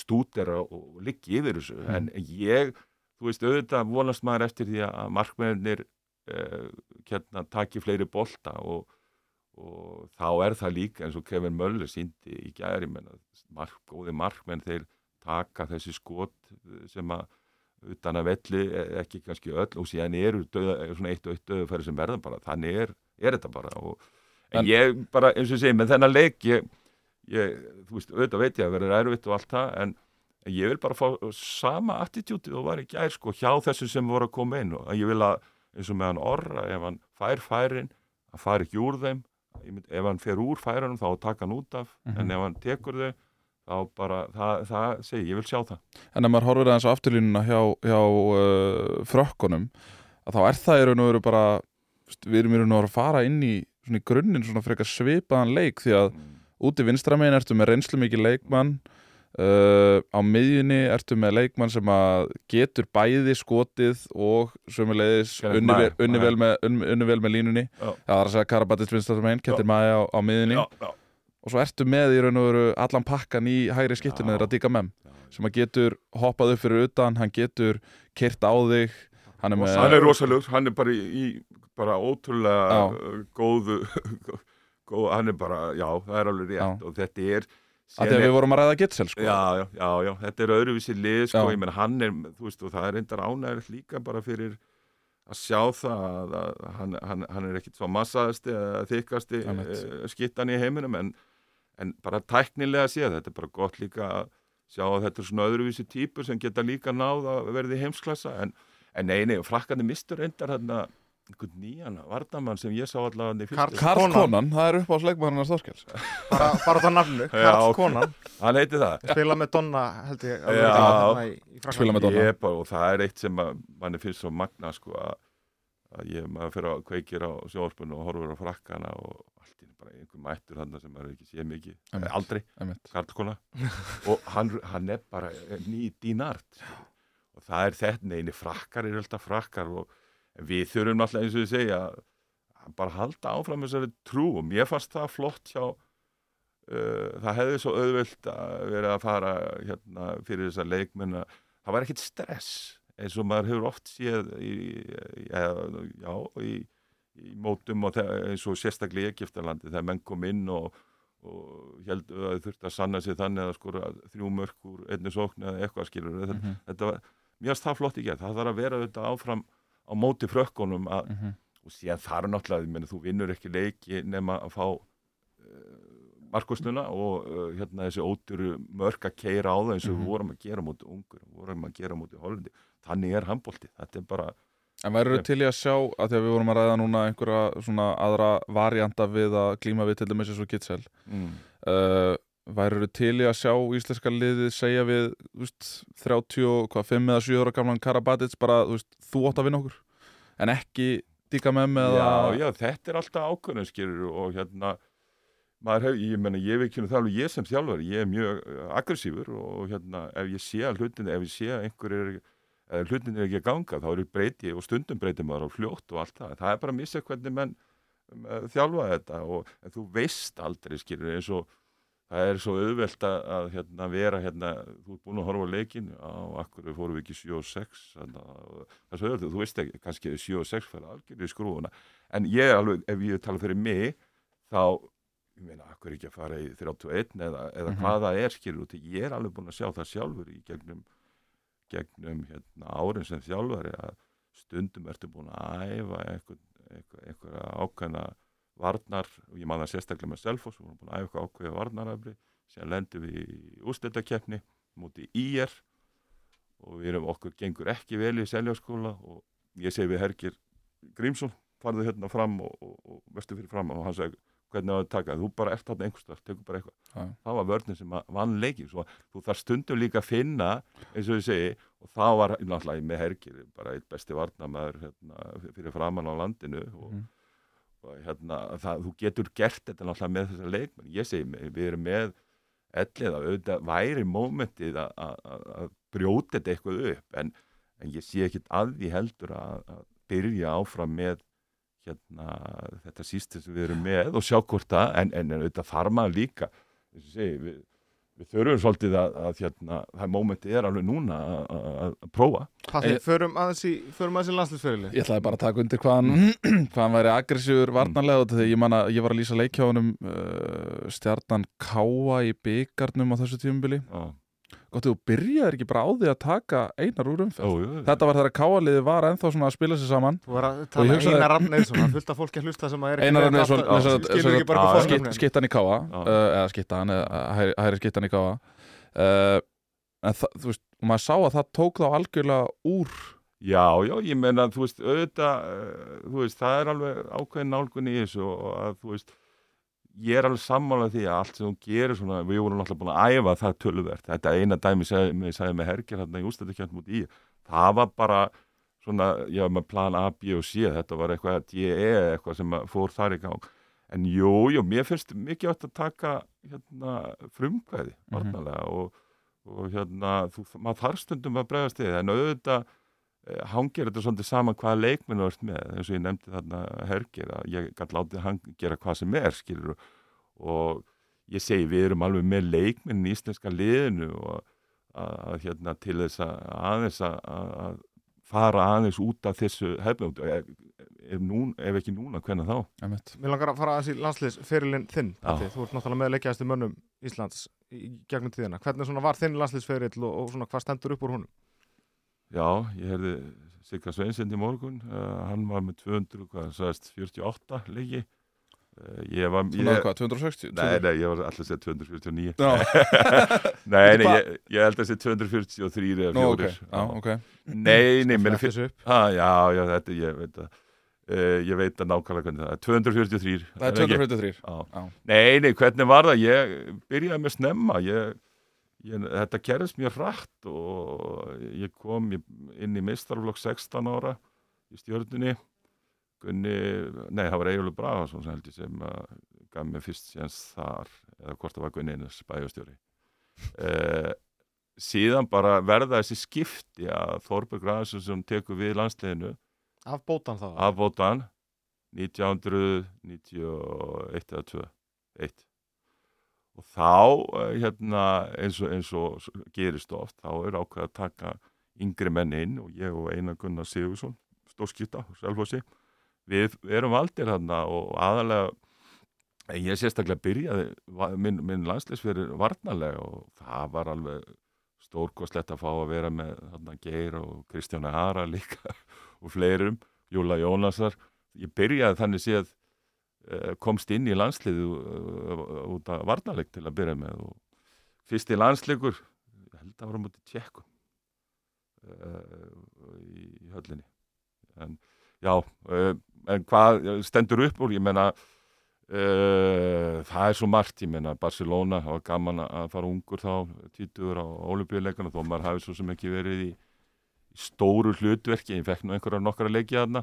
stútera og liggi yfir þessu, Mhm. en ég þú veist, auðvitað vonast maður eftir því að markmennir uh, hérna, taki fleiri bolta og, og þá er það líka eins og Kevin Möller síndi í gæri mark, góði markmenn þeir taka þessi skot eh, sem að utan að velli, eh, ekki kannski öll og síðan eru döða, svona eitt og eitt döðufæri sem verða bara, þannig er, er þetta bara og en, En- ég bara, eins og ég segi, með þennan leik ég, ég, þú veist, auðvitað veit ég að verður erfitt og allt það, en ég vil bara fá sama attitútið og var í gær sko hjá þessu sem voru að koma inn og ég vil að eins og með hann orra ef hann fær færin hann fær ekki úr þeim mynd, ef hann fer úr færinum þá taka hann út af Mhm. en ef hann tekur þau þá bara, það, það segi, ég vil sjá það en ef maður horfir aðeins á afturlínuna hjá, hjá uh, frökkunum að þá er það í raun og veru bara við erum í raun og veru að fara inn í, í grunninn svona frekar svipaðan leik því að mm. úti vinstramegin ertu með reynslu mikið leikmann uh, á miðjunni ertu með leikmann sem að getur bæði skotið og sömulegis unni, vel- með, með línunni. Já. það er að segja Karabatis vinstramegin, Kettir Maja á, á miðjunni. Já, já, og svo ertu með í raun og veru allan pakkan í hægri skiptinu Já. þeirra Díka Mem sem að getur hoppað upp fyrir utan hann getur kyrt á þig hann er með hann er rosalegur, hann er bara í, í bara ótrúlega góðu [laughs] góð, hann er bara, já, það er alveg rétt. Og þetta er að að við vorum að ræða Gitsel sko. já, já, já, já, þetta er öðruvísi lið sko, ég menn hann er, þú veist, og það er reyndar ánægilegt líka bara fyrir að sjá það að, að hann, hann, hann er ekkit svo massaðasti eða þykasti uh, skittan í heiminum en, en bara tæknilega séð, þetta er bara gott líka að sjá að þetta er svona öðruvísi típur sem geta líka náð að verði heimsklassa en, en nei, nei, og frakkandi mistur reyndar hérna einhvern nýjan vardamann sem ég sá allavega Karl- Karl Konan. Konan, það er upp á sleikmannarnar Þorskels bara, bara það nafnu, Karl. Konan hann heiti það spila með Donna held ég alveg Já. ekki þarna í, í. Spila með Donna. Ég bara, og það er eitt sem að manni finnst svo magna sko að, að ég maður fyrir að kveikir á sjóðspunni og horfur á frakkana og allt einu bara einhver mættur hann sem maður ekki sé mikið, Einmitt. eh, aldrei Einmitt. karlkona og hann, hann er bara ný dínart og það er þetta, neini frakkar er alltaf frakkar og við þurfum náttúrulega eins og ég segja bara halda áfram þessari trú. Og mér fannst það flott hjá uh, það hefði svo auðvilt að vera að fara hérna, fyrir þessar leikmenn að það var ekkit stress eins og maður hefur oft séð í, já, já, í, í mótum og eins og sérstaklega í Egiptalandi þegar menn kom inn og, og held að þau þurfti að sanna sig þannig að skora þrjú mörk úr einni sókn eða eitthvað skilur þetta, Mhm. þetta var, mér finnst það flott í gerð það þarf að vera þetta áfram á móti frökkunum að, Mhm. og síðan þar náttúrulega, meni, þú vinnur ekki leiki nema að fá uh, markvösluna og uh, hérna þessi ódýru mörk að keira á það eins og Mhm. við vorum að gera mútið ungur vorum að gera mútið Hollandi þannig er handbólti, þetta er bara En væru Já. til í að sjá, að því að við vorum að ræða núna einhverja svona aðra varianta við að glíma við til dæmis eins og Gitsel mm, uh, væru til í að sjá íslenska liðið segja við veist, 35 eða 7 ára gamlan Karabatic bara, veist, þú átt að vinna okkur? En ekki díka með með já, að já, þetta er alltaf ákvörðin skilur og hérna hef, ég menna, ég ekki það alveg ég sem þjálfari, ég er mjög uh, aggressífur og hérna, ef ég sé að hlutin ef ég sé að einhver er eða hlutin er ekki að ganga, þá er ég breyti og stundum breyti maður á fljótt og allt það. Það er bara að missa hvernig menn uh, þjálfa þetta og þú veist aldrei skilur eins og það er svo auðvelt að, að hérna, vera hérna, þú ert búin að horfa á leikin á akkur fórum við ekki 7 og 6 þannig að það er svo auðvelt, þú veist ekki kannski 7 og 6 fyrir algjörði í skrúfuna. En ég er alveg, ef ég tala fyrir mig þá, ég meina, akkur ekki að fara í 31 eða, eða Mhm. hvað það er skilur út, ég er alveg búin að sjá það sjálfur í gegnum, gegnum hérna, árin sem þjálfari að stundum ertu búin að æfa einhver, einhver, einhver ákveðna varnar, ég man það sérstaklega með Selfoss, við vorum búin að æfa ákveða varnarafri síðan lendum við í úrstættakeppni múti IR og við erum okkur gengur ekki vel í seljaskóla og ég segi við Hergir Grímsson farðu hérna fram og, og, og vestu fyrir fram og hann segi hvernig á að taka, þú bara ert þarna einhverstað, tekur bara eitthvað Já. það var vörnum sem vann að þú þarf stundum líka að finna eins og ég segi, og það var náttúrulega með Hergir, bara eitt besti varnamæður hérna, fyrir framann á landinu og, Mhm. Og hérna það, þú getur gert þetta náttúrulega með þessar leikmenn. Ég segi, við erum með ellið að auðvitað væri mómentið að- brjóta þetta eitthvað upp. En, en ég sé ekkit að því heldur að, byrja áfram með hérna, þetta sístu sem við erum með og sjá hvort það, en, en, auðvitað þarf maður líka þess að segi, við, við þurfum svolítið að, að hérna, það mómentið er alveg núna að, að, að prófa. Patti, Ég- förum aðeins í, í landslisferili Ég ætlaði bara að taka undir hvað hann, [clears throat] hvað hann væri aggressífur varnarlega og þegar ég man að ég var að lýsa leikjáðunum uh, stjarnan Káa í byggarnum á þessu tímubili Já, Gott, þú byrjaðir ekki bara á því að taka einar úr umferð. Jú, jú, Þetta var þegar Káaliði var ennþá svona að spila sér saman. Þú var að tala Einar Rafn Eilsson, það er fullt af fólki að hlusta sem að er ekki Einar að- að- Skitt, skittan í Káa uh, eða skittan, eða hæri, skittan í Káa uh, en það, þú veist, og maður sá að það tók þá algjörlega úr. Já, já, ég meina, þú veist, auðvitað, uh, þú veist, það er alveg ákveðin nálgun í þessu og að, þú veist, ég er alveg sammálað því að allt sem hún gerir svona, við vorum alltaf búin að æfa það töluvert. Þetta eina dæmi sagði, mig sagði með Herger hérna í ústættukjönd múti í, það var bara svona, já, með plan A, B og C, þetta var eitthvað DE eitthvað sem að fór þar í gang. En jú, jú, mér finnst mikið átt að taka hérna frumkvæði, Mhm. varnalega og, og hérna, þú, maður þarf stundum að bregðast þig, en auðvitað hangir þetta svolítið saman hvaða leikminn þú ert með, eins og ég nefndi þarna Hergir að ég gæti látið hann gera hvað sem er skilur og ég segi við erum alveg með leikminn í íslenska liðinu og að, að hérna til þess að aðeins að, að fara aðeins út af þessu hefnum ef, ef, nún, ef ekki núna, hvernig þá? Mér langar að fara aðeins í landsliðsferilin þinn. Patti, Þú ert náttúrulega með leikjæðastu mönnum Íslands í gegnum tíðina Hvernig var þinn landsliðsferil og, og svona hvað stendur upp úr honum? Já, ég herði Sigga Sveinsind í morgun, uh, hann var með 200, hvað sagðist, 48 leiki uh, ég var Svona hvað, 260? Nei, nei, ég var alltaf að segja 249 Já, [laughs] Nei, nei, ég, ég held að segja 243 eða nú, ok, 4 já, ok Nei, nei, menn Fletta þessu upp. Já, já, þetta, ég veit að uh, ég veit að nákvæmlega hvernig það er 243 Það er ekki? 243 Já. Já. Nei, nei, hvernig var það? Ég byrjaði með snemma ég, ég, Þetta gerðist mjög hratt og ég kom inn í mistarflokk 16 ára í stjörnunni. Gunni, nei, það var Egilur Bragason sem held ég sem uh, gaf mér fyrst séns þar eða hvort það var Gunni Einars bæjastjóri uh, [laughs] síðan bara verða þessi skipti að Þorberg Raðarsson sem tekur við landsliðinu Af bótan þá? Af bótan 1991 eða 2 1 og þá eh, hérna eins og, eins og gerist oft þá er ákveð að taka yngri menn inn og ég og Einar Gunnar Sigursson stórskýta, Selfossi. Við erum valdir þarna og aðalega ég sérstaklega byrjaði minn, minn landsleisverið varnarlega og það var alveg stórkoslegt að fá að vera með þarna Geir og Kristjána Hara líka [laughs] og fleirum, Júla Jónasar. Ég byrjaði þannig séð komst inn í landsliðu uh, út af varnarleik til að byrja með og fyrsti landsleikur ég held að var á mútið tjekkum uh, í, höllinni. En já en hvað stendur upp úr? Ég menna Uh, það er svo margt, ég meina Barcelona, það var gaman að fara ungur þá títuður á olimpíuleikana þó maður hafi svo sem ekki verið í, stóru hlutverki, ég fekk nú einhverja nokkra leiki þarna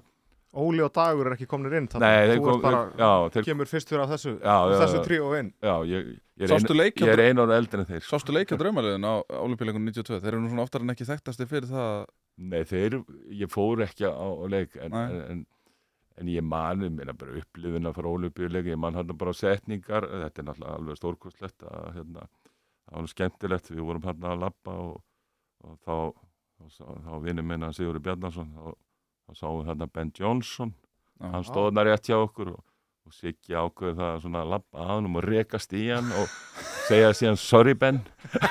Óli og Dagur er ekki komnir inn þarna. Nei, þeir Þú kom, bara, já, þeir, kemur fyrstur af þessu, Já, já, þessu já. trí og inn já, ég, ég er Sástu ein, leik hjá ég er ein ára eldri en þeir Sástu leik á draumaliðin á Olimpíuleikunum 92 Þeir eru nú svona oftar en ekki þekktasti fyrir það að- Nei, þeir, ég fór ekki á, á leik en, en, en, en ég mani, mér er bara upplifin að fara olimpíuleik, ég man hann bara setningar, þetta er náttúrulega alveg stórkostlegt að hérna, það var skemmtilegt, við vorum hann að labba og, og þá, þá, þá, þá vinnum minna Sigurður Bjarnason, þá, þá sáum við þarna Ben Johnson, Já. hann stóð þarna rétt hjá okkur og, og Siggi ákveði það að svona labba að hann og rekast í hann og segja síðan sorry Ben,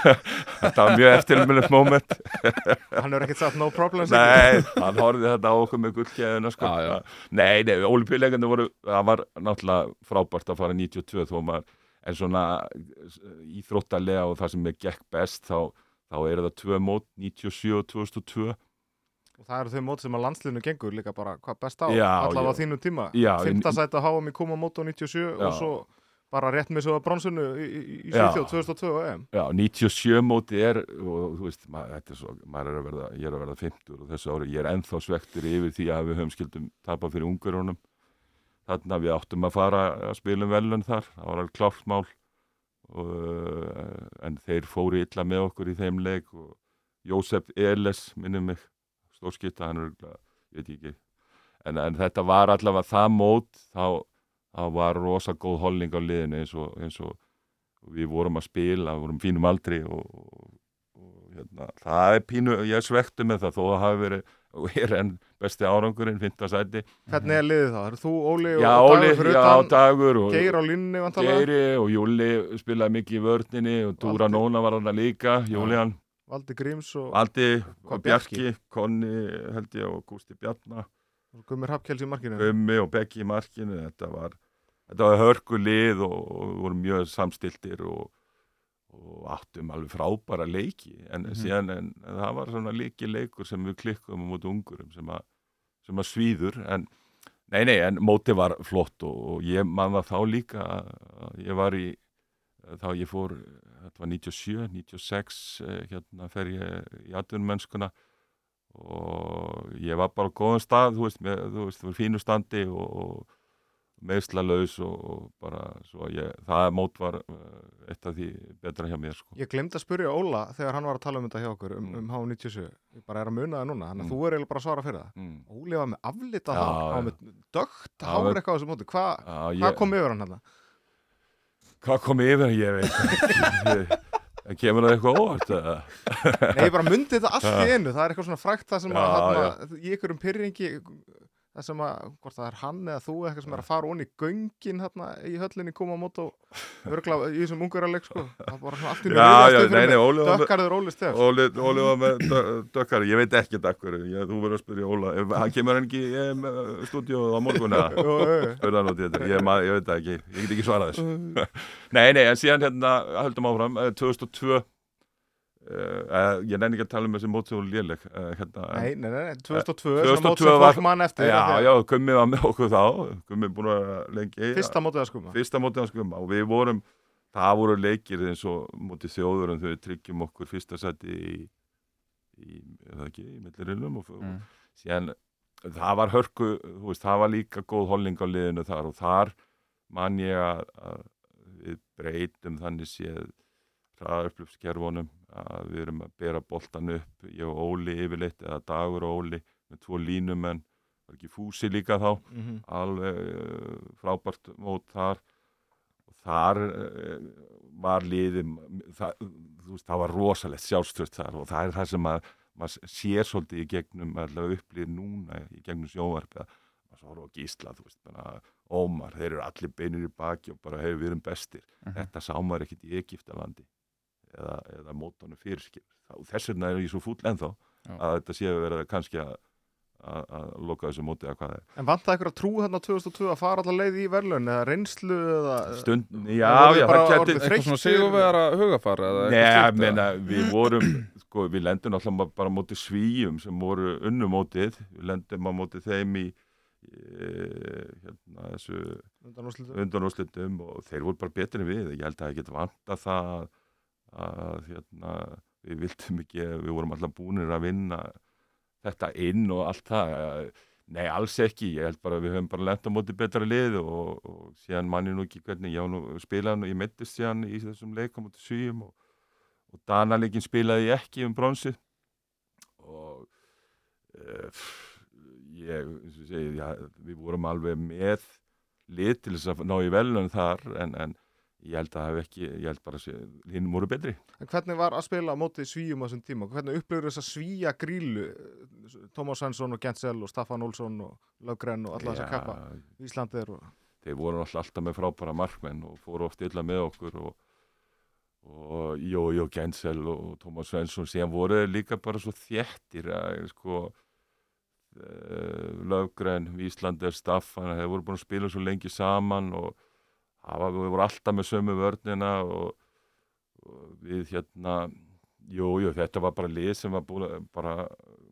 [laughs] þetta var mjög eftirminnilegt moment. [laughs] Hann hefur ekkert sagt no problem Nei, hann horfði þetta á okkur með gullkæðuna sko. Nei, nei, olimpíuleikandi voru það var náttúrulega frábært að fara 92 þó maður en svona íþróttalega og það sem er gekk best þá, þá er það tvö mót 97 og 2002 Og það eru þau mót sem að landsliðinu gengur líka bara hvað best á, Já, allavega á já. þínu tíma Já, Fymta í- sæti að háa mig koma mót á 97 Já. og svo bara rétt með svo að bronsinu í, í, í Já. Svíþjóð 2002 og EM Já, 97 móti er og þú veist, þetta er svo, er að verða ég er að verða 50 og þessu ári ég er ennþá svektur yfir því að við höfum skildum tapa fyrir ungurunum þarna við áttum að fara að spila um velun þar, það var alveg klárt mál og, uh, en þeir fóru illa með okkur í þeim leik og Jósef Eles minnum mig, stórskipta hann er, ég veit ekki. En, en þetta var allavega það mót þá, þá var rosa góð holning á liðinu eins og, eins og við vorum að spila, við vorum fínum aldri og, og, hérna, það er pínu, ég er svektu með það þó að það hafi verið, og er enn besti árangurinn, finta sæti. Hvernig er liðið þá? Eru þú, Óli og já, Dagur fyrir já, utan? Dagur og Geir á línni vantarlega Geiri og Júli spilaði mikið í vörninni og Dúra. Nóna var hann líka, Júlian Valdi Gríms og Aldi, Hvað, Bjarki, Konni held ég og Gústi Bjarna. Og Gummir Hapkjells í markinu? Gummi og Beggi í markinu þetta var, þetta var hörku lið og, og við vorum mjög samstiltir og, og áttum alveg frábæra leiki. En Mhm. síðan en, það var svona líki leikur sem við klikkum móti ungurum sem, a, sem að svíður. En nei nei en móti var flott og, og ég man það þá líka að að ég var í þá ég fór, þetta var 97 96, eh, hérna fer ég í atvinnumennskuna og ég var bara á góðum stað, þú veist, með, þú veist, þú veist fínu standi og, og meðslalaus og, og bara svo ég, það mót var eh, eitt af því betra hjá mér, sko. Ég glemd að spyrja Óla þegar hann var að tala um þetta hjá okkur um, Mm. um H97 Ég bara er að muna það núna, þannig að Mm. þú er eiginlega bara að svara fyrir það Mm. Óli var með aflita hár, hann var með dögt hár eitthvað á þessu móti Hva, Hvað ég, kom yfir hann hérna? Hvað kom yfir, ég veit það kemur það eitthvað óvart? Nei, ég bara myndi þetta allt í einu. Það er eitthvað svona frækt það sem að Já, hana, í einhverjum pyrringi það sem að, hvort það er hann eða þú eitthvað sem er að fara onni í göngin hérna, í höllinni koma á mót og örgla í þessum ungurarleik sko. það var bara svona allt í með- Dökkarður Óli Stef. Óli, var með dö- dökkari, ég veit ekki dökkari, ég, þú verður að spyrja Óla, hann kemur ekki í stúdíu á morgun eða? Ég, veit ekki, ég get ekki svarað þessu. [laughs] nei, nei, en síðan hérna, höldum áfram, eh, 2002, uh, ég nenni ekki að tala um þessi mót sem voru léleg, uh, hérna, Nei, nei, nei, nei, 2002, 2002 svona mót sem var- fólk mann eftir. Já, að já, Gummi var með okkur þá, Gummi búin að lengi. Fyrsta mótið að skuma. Fyrsta mótið hans Gumma og við vorum, það voru leikir eins og mótið þjóður en þau tryggjum okkur fyrsta seti í, í eða ekki, í millirinum og, Mm. síðan það var hörku, þú veist, það var líka góð holning á liðinu þar og þar man ég að, að við breytum þannig séð hraðarflupskerfunum að við erum að bera boltan upp ég og Óli yfirleitt eða Dagur og Óli með tvo línumenn var ekki fúsi líka þá Mhm. alveg uh, frábært mót þar og þar uh, var liðið það, veist, það var rosalegt sjálfstöðt þar og það er það sem að maður sér svolítið í gegnum allavega upplýð núna í gegnum sjónvarp að maður svo horfa á gísla, þú veist, bara Ómar, þeir eru allir beinir í baki og bara hefur við erum bestir. Mhm. Þetta sá maður ekkit í Egiptalandi eða, eða mótónu fyrirskip. Þess vegna er ég svo fúll ennþá Já. að þetta sé að vera kannski að að að loka þessu móti eða hvað er. En vant það ykkur að trú hérna 2002 að fara allar leið í verðlun eða reynslu eða Stund, já, já, bara það þreyttir? Eitthvað svona sigurvegara hugafar eða eitthvað Nei, slíkt, menna, við vorum, sko, við lendum alltaf bara móti svíjum sem voru unnumótið, við lendum á móti þeim í, e, hérna, þessu undanúrslitum og þeir voru bara betri en við, ég held að það geti vanta það að, hérna, við vildum ekki, við vorum alltaf búinir að vinna þetta inn og allt það, nei, alls ekki, ég held bara að við höfum bara lent á móti betra lið og, og síðan manni nú ekki hvernig, ég á nú spilaði nú, ég mittist síðan í þessum leik á móti svíjum og, og Danaleikin spilaði ekki um bronsi. Og uh, ég, eins og segi, já, við vorum alveg með lið til þess að ná í velun þar en, en ég held að það hef ekki, ég held bara að hinn voru betri. En hvernig var að spila á móti svíjum á þessum tíma? Hvernig upplifur þess að svíja grílu Tómas Svensson og Gensel og Staffan Olsson og Löggren og alla þess að kappa Íslandir og... þeir voru alltaf, með frábæra markmenn og fóru oft illa með okkur og, og Jó, Jó Gensel og Tómas Svensson síðan voru líka bara svo þéttir að sko Löggren, Íslandir, Staffan þeir voru búin að spila svo lengi saman og var, við voru alltaf með sömu vörnina og, og við hérna jú, jú, þetta var bara lið sem var búin að bara,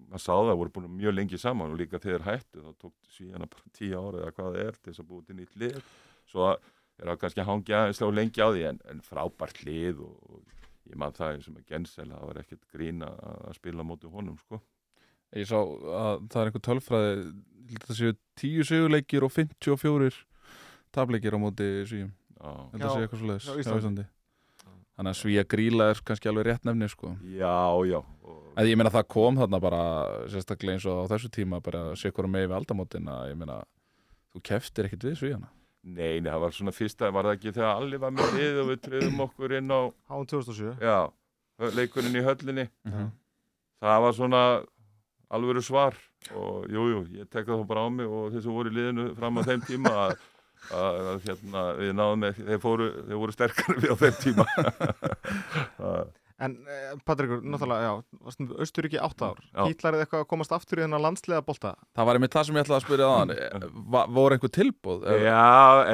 maður sá það, voru búin mjög lengi saman og líka þegar hættu þá tók síðan bara tíu ára eða hvað það er til þess að búið til nýtt lið. Svo er það kannski að hangja slá lengi á því en, en frábært lið og, og ég man það eins og með Gensel það var ekkert grín að að spila móti honum sko. Ég sá að það er einhver tölfræði að það séu 10 sigurleikir og 54 tapleikir á móti svíum að það sé eitthvað svo leiðis. Þannig að svíja gríla er kannski alveg rétt nefni sko. já, já. En ég meina það kom þarna bara sérstaklega eins og á þessu tíma bara sé hverju með við aldamótin að ég meina þú keftir ekkit við svíjana Nei, nei, það var svona fyrsta, var það ekki þegar allir var með lið og við tröðum okkur inn á, Háum 2007 já, leikurinn í höllinni. Mhm. Það var svona alvöru svar og jú, jú, ég tek það bara á mig og þeir sem voru í liðinu fram á þeim tíma að, að, að hérna, við náðum með, þeir, fóru, þeir voru sterkari við á þeim tíma. [laughs] Það- En eh, Patrikur, náttúrulega, já, varstum Austuríki átt ár. Hýtlarið eitthvað að komast aftur í þennan landslega bolta Það var einmitt það sem ég ætlaði að spyrja á hann [laughs] Voru einhver tilbúð? Já,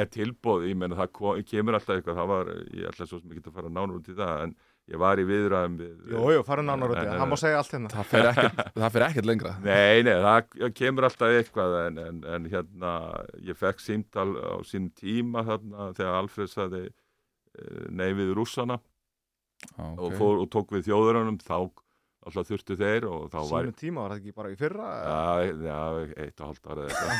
er tilbóð, ég menna það kom, kemur alltaf eitthvað, það var, ég ætla svo sem ekki að fara nánur út í það, en ég var í viðræðum við... Jú, jú, farið nánar út í það, hann má segja allt hérna. Það fer ekkert, [laughs] það fer ekkert lengra. Nei, nei, það kemur alltaf eitthvað en, en, en hérna, ég fekk símtal á sínum tíma þarna þegar Alfred saði nei við rússana. Já, og, ok. fór, og tók við þjóðurunum þá alltaf þurftu þeir og þá var Sýnum tíma var það ekki bara í fyrra Já, já, eitt og halvt ára eða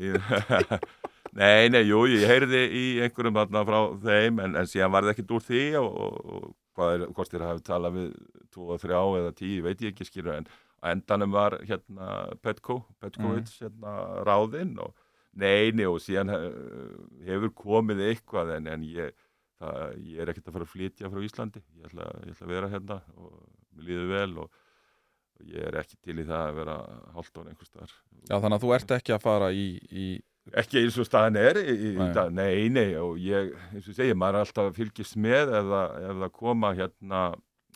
eitthvað. [laughs] [laughs] Nei, nei, jú, ég heyrði í einhverjum þarna frá þeim en, en síðan var það ekkert úr því og, og, og er, hvort þér hafi talað við tvo og þrjá eða tíu, veit ég ekki skilur en endanum var hérna Petko, Petkovic hérna ráðinn og neini og síðan eh, hefur komið eitthvað en, en ég, það, ég er ekkert að fara að flytja frá Íslandi, ég ætla, ég ætla að vera hérna og mér líður vel og ég er ekki til í það að vera hálftón einhvers staðar. Já, þannig að þú ert ekki að fara í, í Ekki eins og staðan er í, í Nei. dag, nei, nei, og ég, eins og ég segi, maður er alltaf að fylgjast með ef það, ef það koma hérna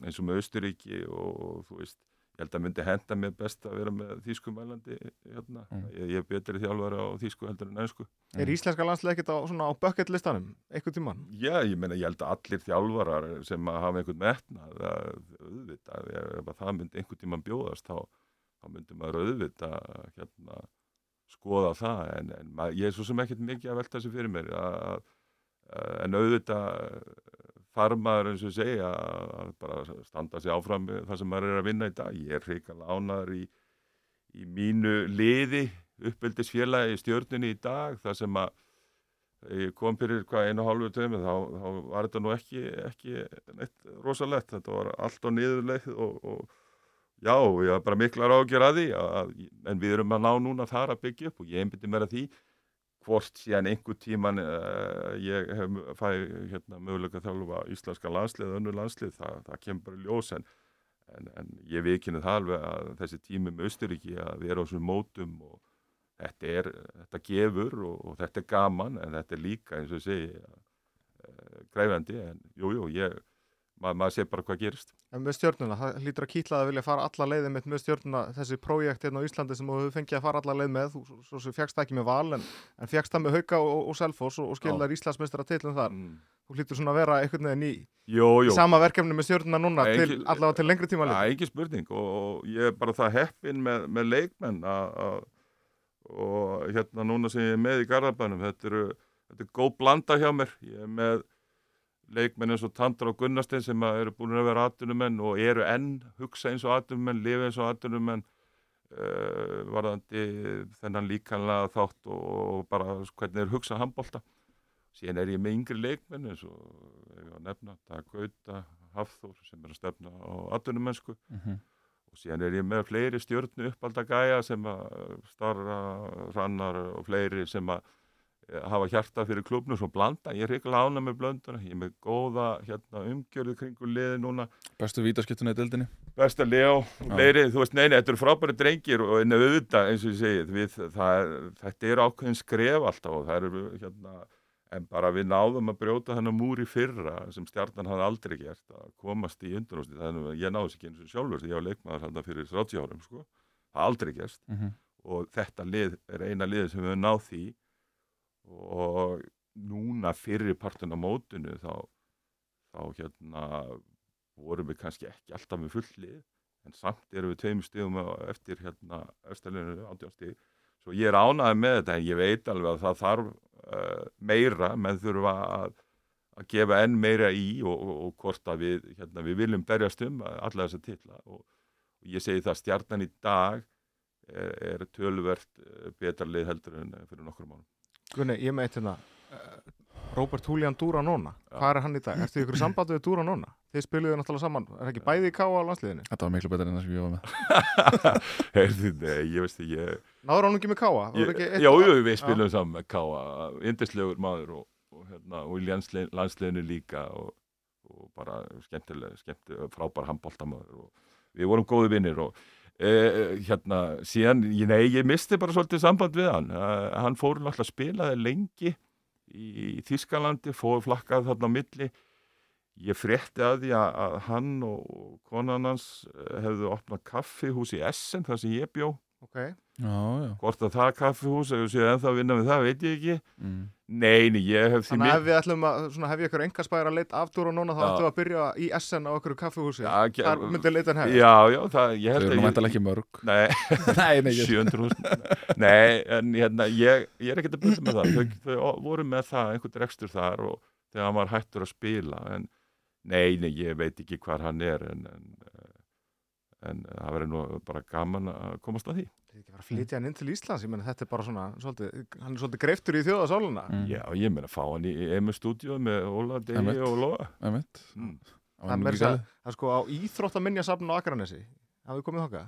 eins og með Austuríki og þú veist, ég held að myndi henda mér best að vera með þýskumælandi hérna, Mm. ég, ég er betri þjálfari á þýsku heldur en einsku. Er íslenska landslega ekkert á, svona á bucket listanum einhvern tímann? Já, ég meina, ég held að allir þjálfarar sem að hafa einhvern metnað, að, auðvitað, ef að það myndi einhvern tíman bjóðast, þá, þá myndi maður auðvitað hérna, skoða það, en, en ég er svo sem ekkert mikið að velta þessu fyrir mér, að, að, en auðvitað þarf maður eins og segja að bara standa sig áfram það sem maður er að vinna í dag. Ég er hrikalega ánaður í, í mínu liði, uppeldisfélagi í stjörnunni í dag, það sem að ég kom fyrir hvað einu hálfu tömi þá, þá var þetta nú ekki, ekki neitt rosalegt, þetta var allt á niðurleið og, og, Já, ég var bara miklar ágjör að því að, en við erum að ná núna þar að byggja upp og ég einbytti mér að því hvort síðan einhver tíman uh, ég hef fæ hérna, möguleika þjálfa íslenska landslið og önnur landslið, það, það kemur bara ljós en, en, en ég vikinu það alveg að þessi tími með Östuríki að vera á þessum mótum og þetta er, þetta gefur og, og þetta er gaman en þetta er líka eins og segi uh, græfandi en jújú, jú, ég Ma, maður sé bara hvað gerist. En með stjórnuna, það hlýtur að kýtla að vilja fara alla leiði mitt með stjórnuna, þessi prójekt hérna á Íslandi sem þú fengið að fara alla leið með, þú svo sem fjagst það ekki með val en, en fjagst það með Hauka og, og Selfoss og, og skilðar Íslandsmeistra tillum þar. Mm. Þú hlýtur svona að vera einhvern veginn í, jó, jó. sama verkefni með stjórnuna núna til, allavega til lengri tíma leið. Er ekki spurning og, og ég er bara það heppin með, með leikmenn að og hérna núna sem ég er með í Garðabænum, þetta er góð blanda hjá mér, ég er með leikmenn eins og Tandra og Gunnarstein sem eru búin að vera atvinnumenn og eru enn hugsa eins og atvinnumenn, lifa eins og atvinnumenn uh, varðandi þennan líkanlega þátt og bara hvernig þeir hugsa handbólta síðan er ég með yngri leikmenn eins og ég var að nefna Dagauta, Hafþór sem er að stefna á atvinnumennsku mm -hmm. og síðan er ég með fleiri stjórnu uppaldagæja sem að starra, rannar og fleiri sem að hafa hjarta fyrir klubnum svo blanda, ég er hrikalega ána með blönduna. Ég er með góða hérna, umgjörðu kringu liði núna. Bestu vítaskiptuna í dildinni Besta Leo, leiri, þú veist, neini, þetta eru frábæri drengir og en auðvitað, eins og ég segi við, það, þetta er ákveðin skref alltaf og það eru hérna en bara við náðum að brjóta þennan múri fyrra sem stjarnan hafði aldrei gert að komast í undanústi, þannig að ég náðu sér ekki eins og sjálfur, því ég var leikmaður fyrir 30 árum, sko, aldrei gerst. Mm -hmm. og þetta lið er eina lið sem við náð því og núna fyrir partun á mótunu þá, þá hérna vorum við kannski ekki alltaf með fullið en samt erum við tveim stíðum eftir hérna eftirleginu átjánstíð svo ég er ánaði með þetta en ég veit alveg að það þarf uh, meira. Menn þurfa að, að gefa enn meira í og, og, og hvort að við, hérna, við viljum berjast um alla þessa tilla og, og ég segi það stjarnan í dag er, er tölvert uh, betarlið heldur en fyrir nokkur mánum Gunni, ég meit hérna uh, Robert Julian Duranona, hvað er hann í dag? Ertu ykkur samband við Duranona? Þið spiluðu náttúrulega saman, er ekki bæði í K.A. á landsliðinu? Þetta var miklu betur enn það sem ég var með [laughs] Heyrðu, nei, ég veist ekki ég... Náður hann ekki með K.A.? Já, jú, við spiluðum saman með K.A. Indislegur maður og, og, hérna, og í landsliðinu líka og, og bara skemmtileg, skemmtileg frábær handbóltamaður og við vorum góði vinnir og Uh, hérna, síðan, nei, ég misti bara svolítið samband við hann. Uh, hann fór náttúrulega að spilaði lengi í, Þískalandi, fór flakkað þarna á milli. Ég frétti að því að, að hann og konan hans hefðu opnað kaffihús í Essen þar sem ég bjó okay. já, já. hvort að það kaffihús sé ennþá að vinna með það, veit ég ekki mm. Neini, ég hef því. Þannig að ef við ætlum að, svona, hef ég eitthvað engaspæðar að leita aftur og núna þá ætlum við að byrja í SN á okkur kaffehúsi. Já, þar myndir leitan hefði. Já, já, það, ég held að... Þau eru náttúrulega ekki mörg. [laughs] Nei, nei, nei 700 hús. Nei, en hérna, ég, ég er ekkert að byrja með það. Þau, þau voru með það, einhvern rekstur þar og þegar hann var hættur að spila. En nei, nei, ég veit ekki hvað hann er, en, en, en það verður nú bara gaman að komast að því. Ekki fara að flytja hann inn til Íslands ég menna þetta er bara svona, svolítið, hann er svolítið greiftur í þjóðasáluna mm. Já, ég menna fá hann í EMU stúdíu með Óla, Degi og Lóa mm. Það er það, það sko á Íþróttaminjasafn og Akranesi. Hafið komið þáka?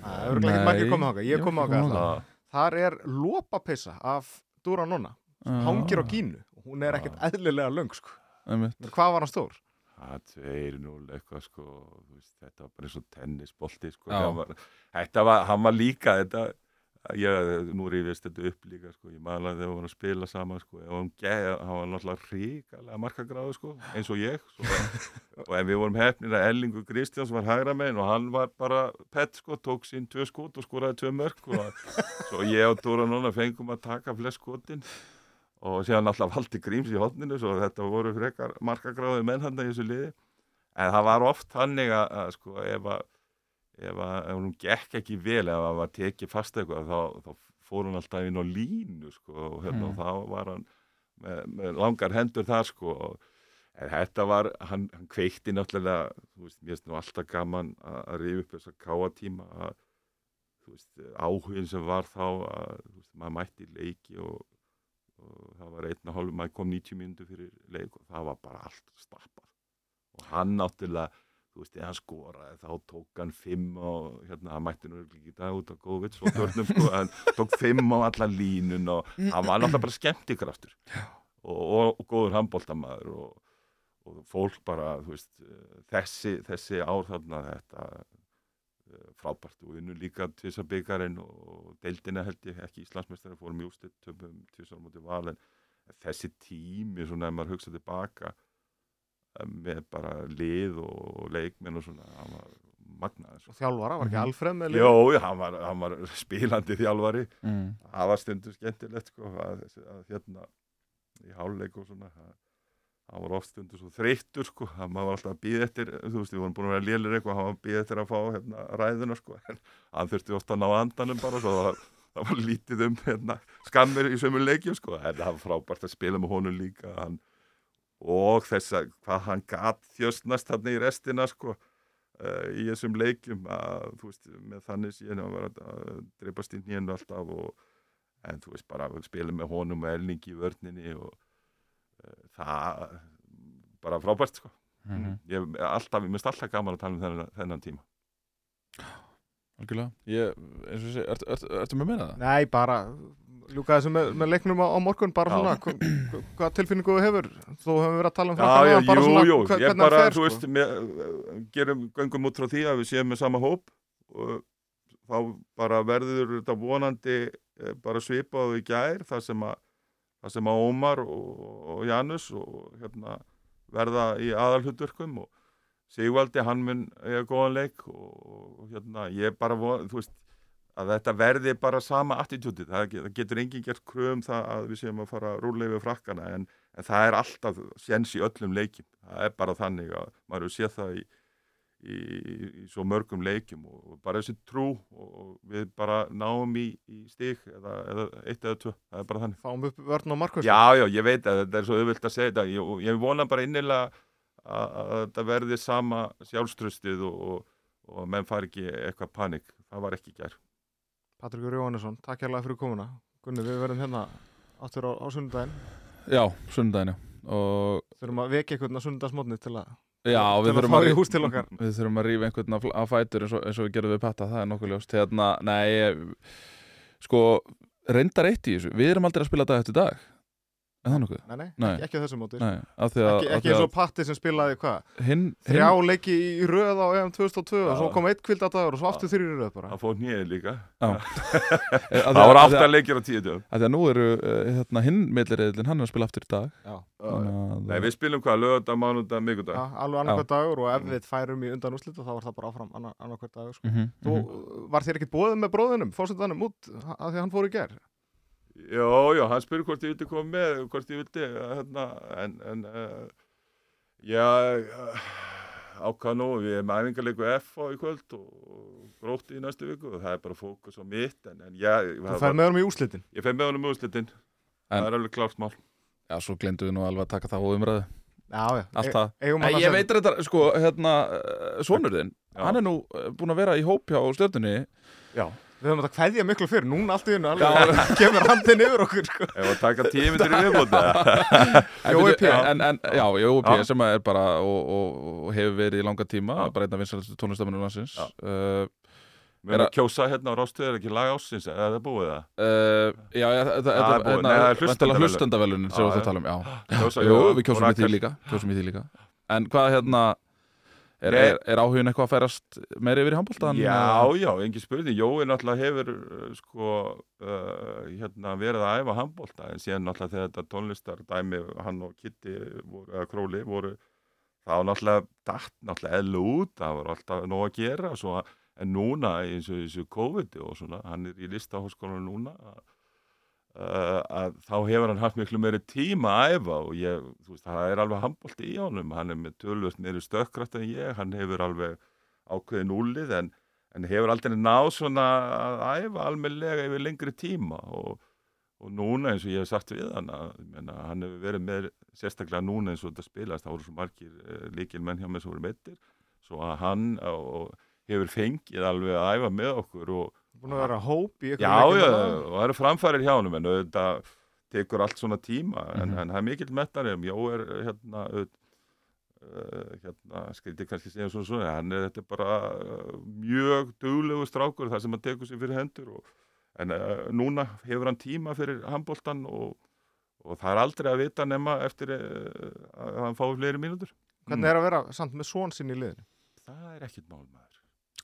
Það er ekki margir komið þáka, ég komið þáka Þar er lópapissa af Dúra Nonna, hangir á kínu hún er ekkert eðlilega löng sko. Hvað var hann stór? Að 2-0 eitthvað sko veist, þetta var bara eins og tennisbolti sko var, þetta var, hann var líka þetta, ég, nú rífist þetta upp líka sko, ég maður þegar við vorum að spila saman sko, hann, geð, hann var náttúrulega ríkalega markagráðu sko, eins og ég svo, og en við vorum hefnir að Ellingur Kristjáns var hægra megin og hann var bara pett sko, tók sín tvö skot og skoraði tvö mörg og svo ég og Dóra núna fengum að taka flest skotin og síðan alltaf haldi gríms í hodninu svo þetta voru frekar markagráði mennhanda í þessu liði en það var oft þannig að, að sko ef að ef hún gekk ekki vel ef að var tekið fast eitthvað þá, þá fór hún alltaf inn á línu sko og hérna, mm. þá var hann með, með langar hendur þar sko en þetta var, hann, hann kveikti náttúrulega, þú veist, mér finnst nú alltaf gaman að, að rifa upp þessa káatíma að, þú veist, áhugin sem var þá að, þú veist, maður mætti leiki og og það var einn og hálf, maður kom 90 minúti fyrir leik og það var bara allt stappar og hann náttúrulega þú veist, þegar hann skoraði þá tók hann fimm á, hérna, hann mætti nú ekki í dag út á góðvits og törnum sko, hann tók fimm á alla línun og hann var náttúrulega bara skemmtikraftur. Og, og, og góður handbóltamaður og, og fólk bara, þú veist, þessi, þessi ár þarna þetta frábært og unnu líka tvisar byggarinn og deildina held ég ekki Íslandsmeistari fórum í ústitt töfum tvisar mútið val en þessi tími svona ef maður hugsa tilbaka eh, með bara lið og leikmenn og svona hann var magnaður sko. og þjálfara, var ekki Mhm. Alfred með lið? Jó, hann var, hann var spilandi þjálfari mm. það var stundu skemmtilegt sko, að, að hérna í háluleik og svona að, hann var oft stundu svo þreyttur sko, maður var alltaf að býða eftir þú veist, við vorum búin að vera lélir eitthvað hann var að býða eftir að fá hérna, ræðuna sko. En hann þurfti ofta að ná andanum bara svo það, það var lítið um hérna, skammir í sömu leikjum sko. En það var frábært að spila með honum líka hann, og þess að hvað hann gat þjöstnast þarna í restina sko uh, í þessum leikjum að þú veist, með þannig síðan að vera að dreipast í nýjenu alltaf og en þú veist bara að spila með honum og elningi í vörninni og það bara frábært sko Mm ég hef alltaf, ég myndst alltaf gaman að tala um þennan, þennan tíma Algjörlega ég, eins og sé, ertu ert, ert, með meina það? Nei, bara ljúka þessu með, með leiknum á, á morgun bara Já. svona, hva, hva, hvað tilfinningu þú hefur þú hefur verið að tala um Já, frakkana já, bara jú, svona, jú, hva- ég bara, þú sko. veist, mér, gerum, göngum út frá því að við séum með sama hóp og þá bara verður þetta vonandi eh, bara svipað í gær, það sem að, það sem að Ómar og, og Janus og hérna verða í aðalhutverkum og Sigvaldi, hann mun eiga góðan leik og, hérna, ég bara von, þú veist, að þetta verði bara sama attitútið, það, það getur enginn gert kröfum það að við séum að fara rúlega yfir frakkana en, en það er alltaf séns í öllum leikjum, það er bara þannig að maður séð það í, í, í svo mörgum leikjum og bara þessi trú og við bara náum í, í stig eða, eða eitt eða tvö, það er bara þannig. Fáum upp vörn og markvist Já, já, ég veit að þetta er svo auðvilt að segja þetta. Ég, og ég vona bara innilega að, að þetta verði sama sjálfströstið og, og, og menn fari ekki eitthvað panik, það var ekki gær. Patrikur Jóhannesson, takk hérlega fyrir komuna. Gunni, við verðum hérna áttur á, á sunnudaginn. Já, sunnudaginn já. Og þurfum að vekja einhvern á sunnudagsmótni til að, já, við þurfum að, við þurfum að rífa einhvern af, af fætur eins og, eins og við gerðum við patta, það er nokkuð ljóst. Hérna, nei sko, reyndar eitt í þessu. Við erum aldrei að spila dag eftir dag er það nokkuð? Nei, nei, Nei. Ekki, ekki á þessu móti Nei, af því að, Ekki, af ekki því eins að og Patti sem spilaði hvað hinn, Þrjá hinn leiki í röð á EM 2002 og svo kom eitt kvildadagur og svo aftur þrjir í röð bara það fór nýðið líka Já. [laughs] það voru átta leikir á tíu dögum að því að nú eru uh, hérna, hinn milliriðlinn, hann er að spila aftur í dag Já, að- Nei, við spilum hvað, mánudag, migudag Já, alveg annarkvært dagur og ef Mm. við færum í undan úrslit þá var það bara áfram annar, annarkvært dagur sko. Mhm, Þú, mhm. var þér ekkert bóðið með bróðinum, fórsetanum út að því að hann fór í ger? Já, já, hann spyrir hvort ég vildi koma með hvort ég vildi, uh, hérna en, en uh, já uh, ákvað nú við erum æfingarleiku F á í kvöld og grótti í næstu viku og það er bara fókus á mitt en, en já, Þú fær með honum í úrslitin? Ég fær með honum úrslitin. En- það er alveg klárt mál. Já, svo glemdu við nú alveg að taka það á umræðu. Já, já, Allt E- það. að ég sem- veit þetta, sko, hérna uh, sonur þinn, Já. hann er nú búinn að vera í hóp hjá stjörnunni. Já, Við höfum þetta kveðja miklu fyrir, núna allt í hennu alveg [laughs] kemur handin yfir okkur sko. ef að taka í byrju, P. En, en, já. Já. sem er bara og, og, og hefur verið í langa tíma Já. bara einn af vinsalistu tónlistamennum landsins uh, Við erum að kjósa hérna á rástuð er ekki lag ásins, eða það er búið það uh, Já, ja, það, er er hlustendavelunin sem við það já. tala um, Jú, Jóa við í kjósum í því líka En hvað hérna er, er, er áhugin eitthvað að færast meira yfir í handbóltan? Já, já, engin spurning. Jói náttúrulega hefur uh, sko, uh, hérna, verið að æfa handbólta en síðan náttúrulega þegar þetta tónlistardæmi hann og Kitty voru, eða Króli voru þá náttúrulega datt náttúrulega eðlu út. Það var alltaf nóg að gera svo, en núna eins og þessu COVID og svona, hann er í listahóskólanum núna að, að þá hefur hann haft miklu meiri tíma að æfa og ég, þú veist, það er alveg handbólti í honum, hann er með tölvöld meiri stökkrætt en ég, hann hefur alveg ákveðin úlið en, en hefur aldrei náð svona að æfa almennilega yfir lengri tíma og, og núna eins og ég hef sagt við hann að ég meina, hann hefur verið með sérstaklega núna eins og þetta spilast, það voru svo margir uh, líkil menn hjá mig sem voru meittir svo að hann og, hefur fengið alveg að æfa með okkur og Búin að vera hóp í já, já, og það eru framfærir hjá hann en auðvitað tekur allt svona tíma en, Mhm. en það er mikill metnari Jó er hérna auð, uh, hérna, skrítið kannski segja svona svona, hann er þetta er bara uh, mjög duglegu strákur þar sem hann tekur sér fyrir hendur og, en uh, núna hefur hann tíma fyrir handbóltan og, og það er aldrei að vita nema eftir uh, að hann fái fleiri mínútur. Hvernig er að vera samt með svon sinn í liðinu? Það er ekkit mál maður.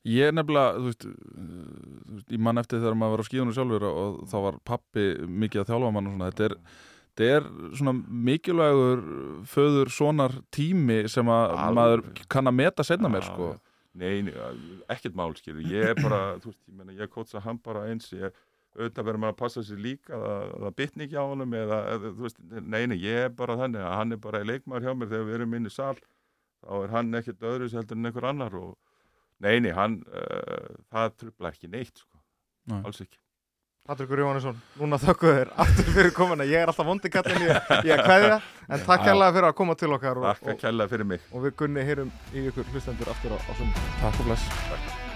Ég er nefnilega, þú veist, þú veist ég mann eftir þegar maður var á skíðunum sjálfur og, þá var pappi mikið að þjálfa mann og svona, þetta er, þetta er svona mikilvægur föður sonar tími sem að Alveg. maður kann að meta setna mér, sko. Nei, nei, ekkert mál, skilur. Ég er bara, þú veist, ég meina, ég kótsa hann bara eins, ég auðvitað verður maður að passa sér líka að það bitni ekki á honum eða, eða, þú veist, nei, nei, ég er bara þannig að hann er bara leikmaður hjá mér þegar við erum inn í sal, þá er hann ekkert öðru sér heldur en einhver annar og nei, nei, hann, uh, það trubla ekki neitt, sko, Nei. alls ekki. Patrikur Jóhannesson, núna þökkum þér aftur fyrir komuna, ég er alltaf vondi kallin í, að kveðja, en takk Já. hérlega fyrir að koma til okkar og, Takk kella fyrir mig. og við gunni heyrum í ykkur hlustendur aftur á, á sunnum. Takk og bless. Takk.